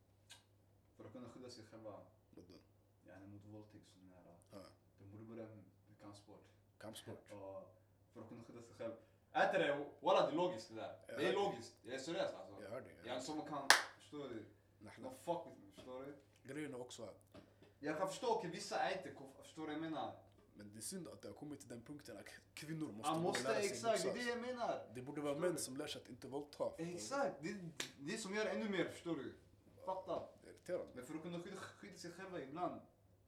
För att kunna skydda sig själva Vadå? yani, mot våldtäkt och sån här. Ja. De borde börja med kampsport. Kampsport. Och för att kunna skydda sig själv. Inte det? Walla det är logiskt det där. Ja. Det är logiskt. Jag är seriös alltså. Jag hör dig. En som kan, förstår du? De fuck with me, förstår du? Grejen är också att Jag kan förstå, okej vissa är inte koff- förstår du vad jag menar? Men det är synd att det har kommit till den punkten att kvinnor måste, måste, lära sig exakt, det är det jag menar. Det borde vara män som lär sig att inte våldta. Exakt, det är det som gör ännu mer, förstår du? Fatta. Det är irriterande. Men för att kunna skydda, skydda sig själva ibland,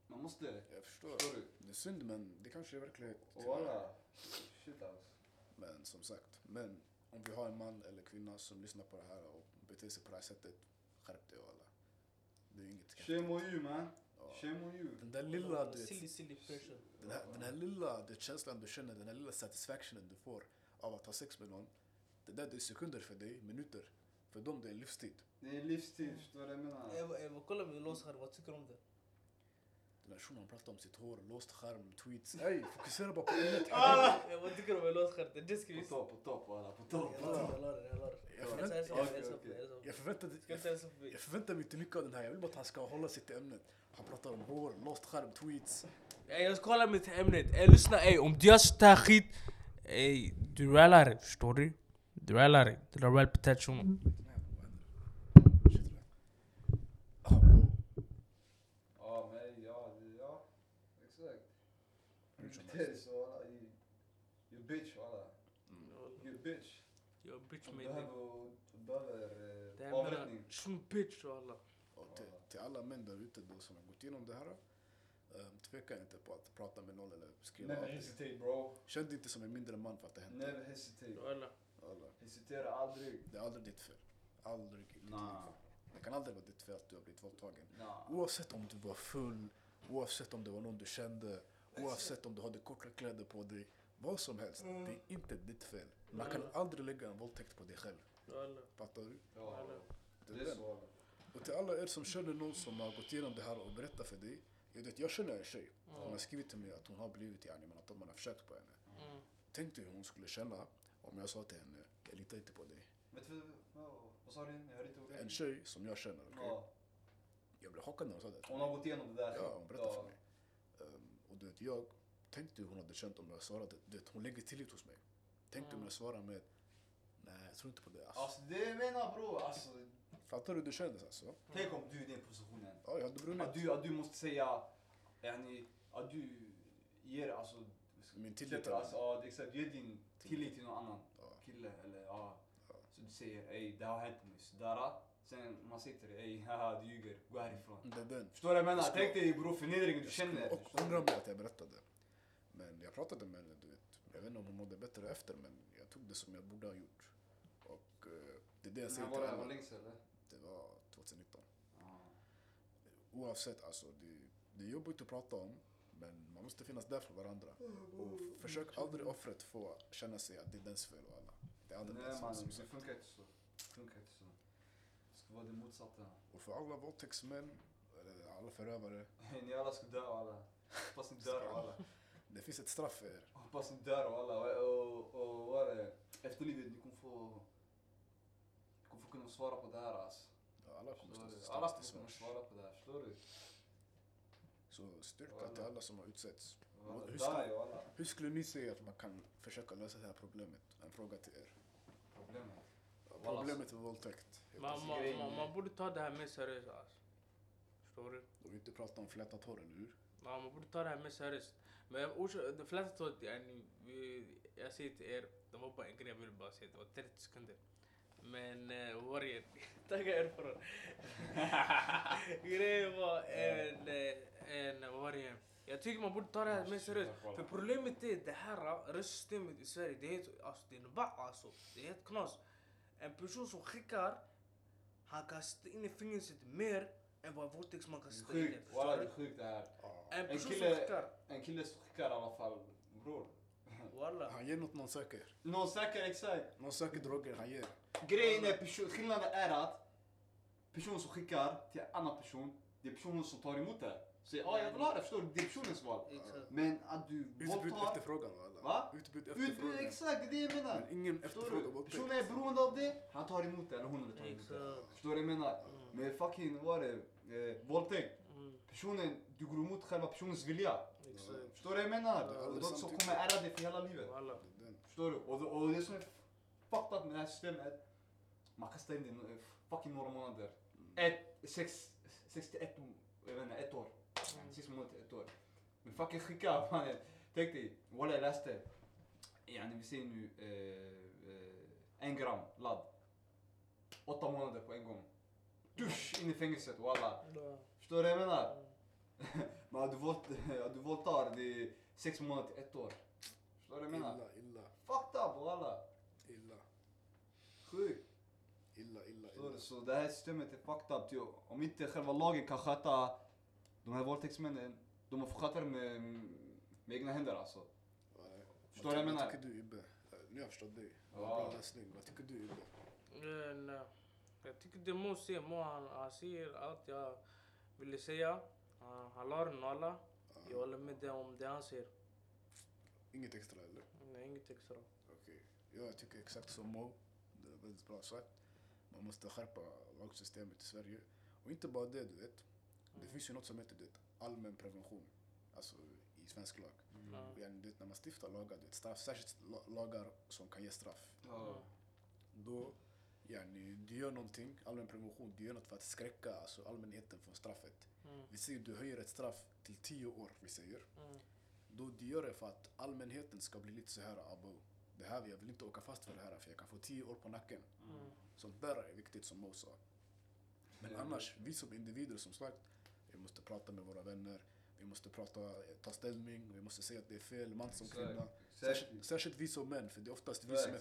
man måste, Jag förstår. förstår du? Det är synd men det kanske är verklighet. Walla, shit alltså. Men som sagt, men om vi har en man eller kvinna som lyssnar på det här och beter sig på det här sättet, skärp dig alla. Det är inget Shame on you man. Shame on you. Den där lilla, du Silly, vet, silly person. den här, den här lilla det känslan du känner, den här lilla satisfactionen du får av att ha sex med någon. Det där det är sekunder för dig, minuter. För dem det är livstid. Det är livstid, förstår du vad jag menar? Eva, Eva, kolla min låsskärm, vad tycker du om det? Den här shunon pratar om sitt hår, låst skärm, tweets. Ey, fokusera bara på ämnet. Eh, Vad tycker du om min låsskärm? Det är det ska På topp, på topp walla, på topp. Jag jag jag. Jag Jag på jag på jag på. Jag på jag förväntar mig inte mycket av den här. Jag vill bara att han ska hålla sig till ämnet. Han pratar om hår, låst skärm, tweets. Ey, jag ska hålla mig till ämnet. Ey, lyssna, ey, om du gör sånt här skit, ey, du rallar förstår du? Du rallar. Du rallar potential. Ja, men ja, det- ja. Exakt. Hur som Det är så walla, you- you bitch walla. You bitch. Jag bitch Du med dig. behöver, du behöver eh, avrättning. shun bitch och alla. Och till, till alla män där ute då som har gått igenom det här. Um, tveka inte på att prata med någon eller skriva Never hesitate bro. Känn dig inte som en mindre man för att det hände. Never hesitate. Alla. Alla. Hesitera aldrig. Det är aldrig ditt fel. Aldrig i ditt Nah. liv. Det kan aldrig vara ditt fel att du har blivit våldtagen. Nah. Oavsett om du var full, oavsett om det var någon du kände, oavsett om du hade korta kläder på dig. Vad som helst, det är inte ditt fel. Man kan aldrig lägga en våldtäkt på dig själv. Fattar du? Ja, Det det är så. Och till alla er som känner någon som har gått igenom det här och berättar för dig. Jag, vet, jag känner en tjej. Hon har skrivit till mig att hon har blivit yani, men att man har försökt på henne. Mm. Tänk dig hur hon skulle känna om jag sa till henne, jag litar inte på dig. Vad- sa du? Jag hörde inte En tjej som jag känner, okej? Ja. Jag blev chockad när hon sa det. Hon har gått igenom det där. Ja, hon berättade för mig. Ehm, och du vet, jag tänkte hur hon hade känt om jag. Du vet, hon lägger tillit hos mig. Tänk dig om jag svarar med, nej jag tror inte på det. Alltså. Alltså det jag menar bror, alltså. Fattar du hur det kändes alltså? Tänk om du är i den positionen. Ja, jag hade brunnit. Att du, att du måste säga, yani, att du ger alltså, Min tillit släpper, till alltså, ja, exakt, du ger din tillit till någon annan Ja. kille eller ja. Ja. Så du säger ey det har hänt mig sådär. Sen man till dig ey haha du ljuger, gå härifrån. Det är den. Förstår du vad jag menar? Jag Tänk dig bror förnedringen du Jag känner. och ångra mig att jag berättade. Men jag pratade med henne. Jag vet inte om hon mådde bättre efter, men jag tog det som jag borde ha gjort. Och eh, det är det jag säger var till det här var alla. länge sedan eller? Det var 2019. Ja. Oavsett, alltså, det, det är jobbigt att prata om, men man måste finnas där för varandra. Och försök aldrig offret få känna sig att det är dens fel och alla. Det är aldrig Nej dens man, det som sagt. funkar inte så. Det funkar inte så. Det ska vara det motsatta. Och för alla våldtäktsmän, eller alla förövare, Ni alla ska dö alla. Hoppas ni dör alla. det finns ett straff för er. Hoppas ni dör och alla. Och, och, och vad är det? Efter livet, ni kommer få... Ni kommer få kunna svara på det här alltså. Ja, Alla kommer stå Alla kommer kunna svara på det här, förstår du? Så styrka till alla som har utsetts. Walla, Hur walla. Hur skulle ni säga att man kan försöka lösa det här problemet? En fråga till er. Problemet. Walla, Problemet med våldtäkt. Man, man, man, man borde ta det här mer seriöst alltså. Förstår du? Och vi inte prata om flätat hår, eller hur? Ja, man borde ta det här mer seriöst. Men orsak- de flesta tror att yani, vi, jag säger till er, det var bara en grej jag ville bara säga, det var 30 sekunder. Men uh, vad var det? Tagga er för Grejen var en, eh, var det? Jag tycker man borde ta det här mer seriöst. För problemet är det här röstsystemet i Sverige, det är helt, alltså det är en va alltså. Det är helt knas. En person som skickar, han kan sitta inne i fängelset mer än vad en våldtäktsman kan sitta inne. walla det är sjukt det här. En En person som kille- skickar, En kille som skickar i alla fall, bror. walla. Han ger något någon söker. Någon säker exakt. Någon söker droger, han ger. Grejen är, person, skillnaden är att personen som skickar till en annan person, det är personen som tar emot det. Säger ja jag vill ha det, förstår du? Det är personens val. Exakt. Men att du Utbud våldtar... efterfrågan va? alla? Va? Utbud Utbud, efterfrågan. exakt, det är det jag menar. Men ingen du? våldtäkt. Personen är beroende av det, han tar emot det, eller hon tar emot det. Förstår du vad jag menar? Mm. Med fucking, vad är det? Eh, våldtäkt. Mm, Personen, du går emot själva personens vilja. exakt. Förstår du vad jag menar? Ja, Och de som kommer ära dig för hela livet. Den. Förstår du? Och, det- och det som är fucked up med det här systemet, man kastar in det fucking några månader. Ett, sex, sex till ett, jag vet inte, ett år. Mm. Sex månader till ett år. Men fucking skicka, mannen. Tänk dig, walla jag läste. Yani vi säger nu eh, eh, en gram ladd. Åtta månader på en gång. Dusch, in i fängelset walla. Förstår du vad jag menar? Men att du, våld, att du våldtar, det är sex månader till ett år. Förstår du vad jag menar? Illa, illa, Fucked up walla. illa, Sjukt. illa, illa, illa. du? Så det här systemet är fucked up. Ty, om inte själva lagen kan sköta de här våldtäktsmännen, de får sköta det med, med egna händer alltså. Förstår du vad jag Vad menar? tycker du Ibbe? Nu har jag förstått dig. Ja. Bra läsning. Vad tycker du Ibbe? Jag tycker det Mo säger, Mo han, han säger allt jag ville säga. Han, han la den alla. Jag håller med det om det han säger. Inget extra eller? Nej, inget extra. Okej. Ja, jag tycker exakt som Mo. Det är väldigt bra sagt. Man måste skärpa lagsystemet i Sverige. Och inte bara det, du vet. Det Mm. finns ju något som heter du vet, allmän prevention. Alltså i svensk lag. Yani, du vet, när man stiftar lagar, du vet, straff, särskilt la- lagar som kan ge straff. Mm. Då, yani, du gör någonting, allmän prevention, du gör något för att skräcka alltså, allmänheten från straffet. Mm. Vi säger du höjer ett straff till 10 år, vi säger. Mm. Då du gör det för att allmänheten ska bli lite så här, abo, det här, jag vill inte åka fast för det här för jag kan få 10 år på nacken. Mm. Sånt där är viktigt som Mo sa. Men Mm. annars, vi som individer som sagt, vi måste prata med våra vänner, vi måste prata, ta ställning, vi måste säga att det är fel, man som kvinna. Särskilt, särskilt vi som män, för det är oftast vi som är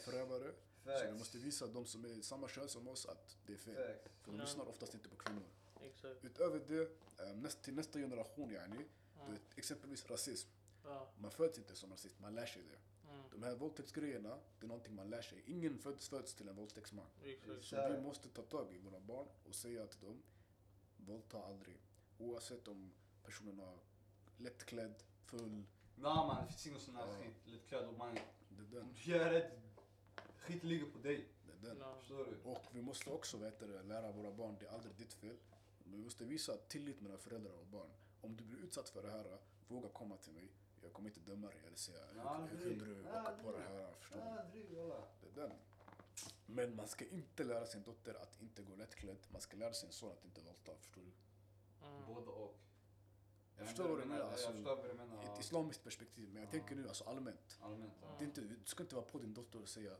Facts. Så vi måste visa de som är samma kön som oss att det är fel. Facts. För de Ja. lyssnar oftast inte på kvinnor. Exakt. Utöver det, eh, näst, till nästa generation yani, Mm. exempelvis rasism. Ja. Man föds inte som rasist, man lär sig det. Mm. De här våldtäktsgrejerna, det är någonting man lär sig. Ingen föds, föds till en våldtäktsman. Exakt. Så vi måste ta tag i våra barn och säga till dem, våldta aldrig. Oavsett om personen har lättklädd, full, Nej man, det finns ingen sån här Ja. skit. Lättklädd och man... det är den. Om du gör det, skit ligger på dig. Det är den. Förstår du? Och vi måste också vet du, lära våra barn, det är aldrig ditt fel. Vi måste visa tillit mellan föräldrar och barn. Om du blir utsatt för det här, våga komma till mig. Jag kommer inte döma dig eller säga hur, kunde du åka på det här? Förstår du? Det är den. Men man ska inte lära sin dotter att inte gå lättklädd. Man ska lära sin son att inte våldta. Förstår du? Mm. Både och. Jag förstår vad du menar, alltså, I ett islamiskt perspektiv. Men jag Ja. tänker nu alltså allmänt. Allmänt. ja. Det är inte, du ska inte vara på din dotter och säga "Ey,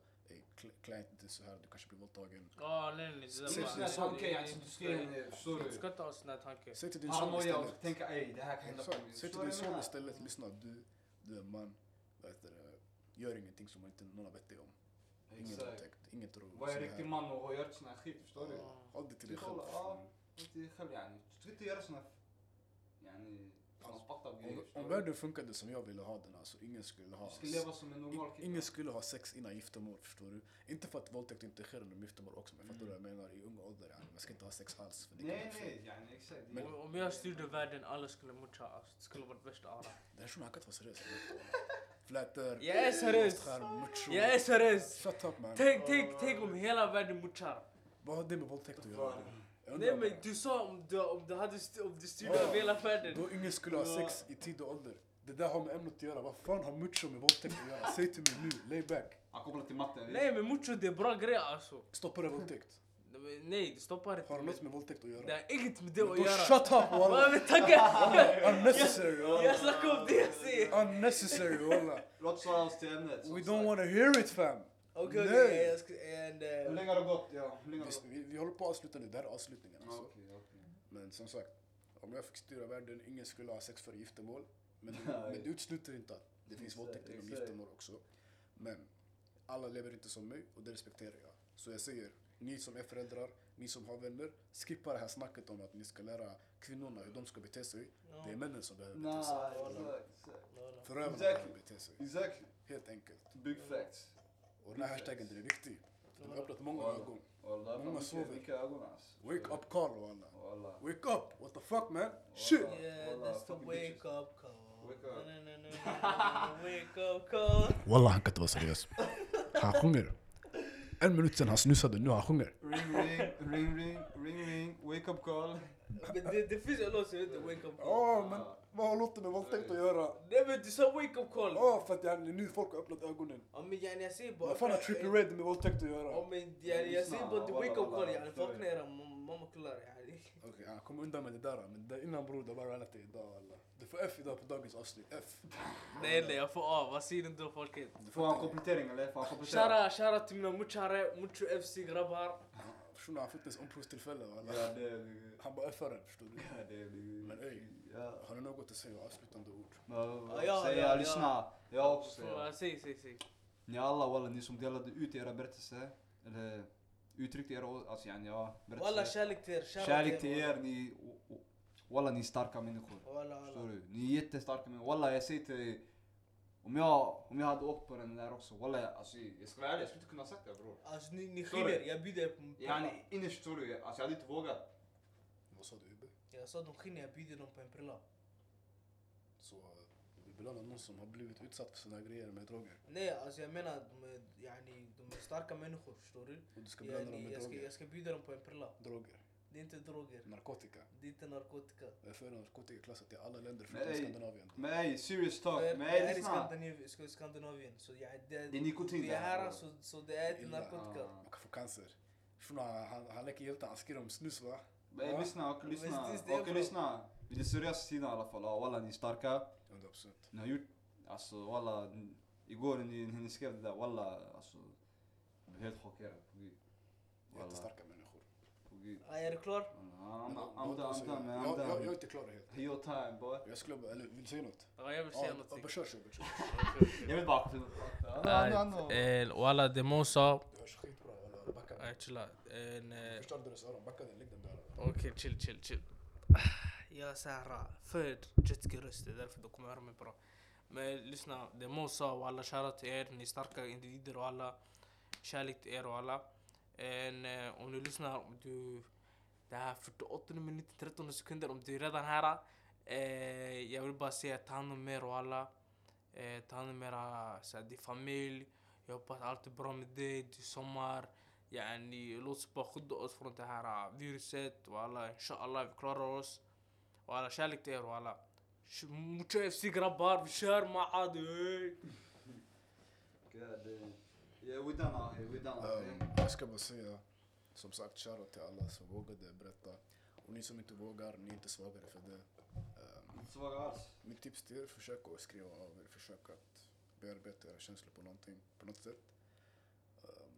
klä, inte så här, du kanske blir våldtagen. Ja, nej, nej. Det Säg till här son- du ska in, eh, förstår Du du? ska inte ha sån här tanke. Säg till din son istället. tänka ey det här kan hända på Exakt. mig. Säg till din son istället, lyssna du, du är man. Gör ingenting som inte någon har bett dig om. Ingen våldtäkt, inget. Vad är så en riktig man och har gjort sån här skit, förstår du? Håll det till dig själv. kollar, ja. Inte dig själv yani. Du ska inte göra såna yani, Om, världen funkade som jag ville ha den, alltså ingen skulle ha... Ska leva som en normal kille. Ingen skulle ha sex innan giftermål, förstår du? Inte för att våldtäkt inte sker under giftermål också, men fattar du vad jag menar? I ung ålder, yani. man ska inte ha sex alls. För det kan Nej nej, yani exakt. Men- Om- jag styrde världen, alla skulle mucha. Alltså, det skulle vara värsta ara. Den här shunon han kan inte vara seriös. Flätor, Jag är seriös. Jag är seriös! Shut up man. Tänk, tänk, tänk om hela världen muchar. Vad har det med våldtäkt att göra? Jag Nej men du sa om du, om du hade st- om du styrde över hela världen. Då ingen skulle ha sex i tid och ålder. Det där har med ämnet att göra. Vad fan har mucho med våldtäkt att göra? Säg till mig nu, lay back. Han kopplar till matten. Nej men mucho det är bra grej alltså. Stoppar det våldtäkt? Nej det stoppar inte. Har det något med våldtäkt att Det göra? har inget med det Men att Då göra. shut up walla! men tacka! Unnecessary Jag walla! snackar om det jag säger. Unnecessary walla! Låt oss hålla oss till ämnet. We don't wanna hear it fam! Okej jag ska... And, Hur länge har det gått? Ja, hur länge har det Vi, gått? vi, vi håller på att avsluta nu, det här är avslutningen alltså. Okej, okej. Men som sagt, om jag fick styra världen, ingen skulle ha sex före giftermål. Men, men det utesluter inte att det finns Exakt, våldtäkt inom giftermål också. Men alla lever inte som mig och det respekterar jag. Så jag säger, ni som är föräldrar, ni som har vänner, skippa det här snacket om att ni ska lära kvinnorna hur de ska bete sig. Ja. Det är männen som behöver bete sig. Förövarna behöver bete sig. Exactly. Helt enkelt. Big facts. Och den här hashtaggen den är viktig. Den har öppnat många Ja. ögon. Wallah, Många fan, sover. vilka- Vilka ögon alltså. Wake up call walla. Wallah. Wake up! What the fuck man? Shit! Yeah, Wallah, that's the fucking wake bitches. up call. En. Men det, det finns en låt som heter Wake Up Call. Ja men vad har låten med våldtäkt att göra? Nej men du sa Wake Up Call! Ja för att yani, nu folk har öppnat ögonen. Ja men yani jag säger bara... Vad fan har Trippie Red med våldtäkt att Ja göra? men yani jag säger bara Wake Up Call yani. Vakna era mam- mammakullar yani. Okej han kom undan med det där men det innan bror det var reality idag alla. Du får F idag på dagens avsnitt, F. Nej nej jag får A, vad säger du då folket? Får han komplettering eller? Får han komplettera? Shara, shara till mina muchare, mucho FC grabbar. Shunon han fick inte ens omprovstillfälle walla. Ja det är Han bara F-are den förstår du. Ja det är Men ey, Ja. har ni något att säga? Avslutande ord? Ja, ja, ja, jag, ja. lyssna. Jag också Så, säger. Säg, säg, säg. Ni alla walla, ni som delade ut era berättelser. Eller uttryckte era alltså yani ja, Walla berättelser. kärlek till er. shoutout Kärlek till walla. er, ni... Walla ni är starka människor. Walla Förstår walla. du? Ni är jättestarka människor. Walla jag säger till. Om jag, om jag hade åkt på den där också, walla alltså jag ska vara ärlig, jag skulle inte kunna ha sagt det bror. Alltså ni, ni skiner, jag bjuder er på Yani innerst förstår du, alltså jag hade inte vågat. Vad sa du Ibbe? Jag sa de skiner, jag bjuder dem på en prilla. Så vi belönar någon som har blivit utsatt för här grejer med droger. Nej alltså jag menar de är, yani, de är starka människor förstår du? Och du ska belöna dem med jag, ska, droger. jag ska bjuda dem på en prilla. Droger. Det är inte droger, Narkotika. det är inte narkotika. Därför är narkotikaklassat i alla länder förutom Skandinavien. Men ey, serious talk. För Men det är i. Skandinavien, ska- Skandinavien så ja, det, Det är nikotin är här bro. så, så det är inte narkotika. Ah. Man kan få cancer. Shunon han, han, han leker hjälte, han skriver om snus va? Ja. lyssna, okej lyssna. det Okej lyssna. Vid den seriösa sidan i alla fall. Ja, walla ni är starka. 100%. Ni har gjort, alltså walla. Igår när ni, ni skrev det där, walla alltså. Jag blev helt chockerad. Jättestarka. Ja, är du klar? Walla, I'm, I'm, done, I'm jag? Är inte klar helt. Your time boy. Jag skulle bara, eller vill du säga något? Ja, jag vill säga Ja, någonting. bara kör, kör, kör. Jag vill bara... Eh, Walla det Mo sa... Du hörs skitbra walla. Backa chilla. Eh, Förstör deras öron, backa den, lägg den där. Okej, chill, chill, chill. Jag är såhär född jetski-röst, det är därför du kommer höra mig bra. Men lyssna, det Mo sa och alla shoutout till er, ni är starka individer och alla. Kärlek till er och alla. En, uh, om du lyssnar, om du... Det här 48 minuten 13 sekunder, om du är redan här. Eh, jag vill bara säga ta hand om er och alla. Eh, ta hand om era, så här, din familj. Jag hoppas allt är bra med dig, Det är sommar. Yani, låt oss bara skydda oss från det här eh, viruset. Och alla, inshallah, vi klarar oss. Och alla, kärlek till er och alla. Mucho FC grabbar, vi kör Maad! Yeah, we done out here, we done out here. Um, jag ska bara säga, som sagt, shoutout till alla som vågade berätta. Och ni som inte vågar, ni är inte svagare för det. Um, Inte svaga alls. mitt tips till er, försök att skriva av er, försök att bearbeta era känslor på, någonting, på något sätt. Um,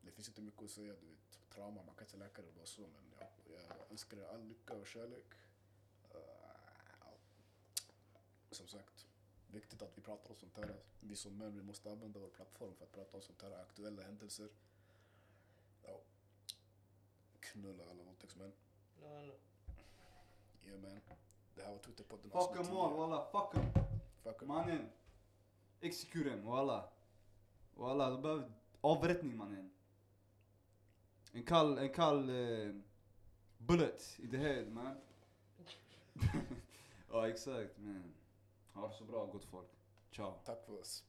det finns inte mycket att säga, du vet, trauma, man kan inte läka det bara så, men jag, jag önskar er all lycka och kärlek. Uh, ja. som sagt, viktigt att vi pratar om sånt här. Vi som män, vi måste använda vår plattform för att prata om sånt här aktuella händelser. Ja. Knulla alla våldtäktsmän. Yeah man. Det här var Twitterpodden Fuck em all 10. walla, fuck em. Fuck 'em. Mannen. Execute em walla. Walla, du behöver avrättning mannen. En kall, en kall eh, bullet i the head man. ja exakt man. Ha det så bra gott folk. Ciao. Tack för oss.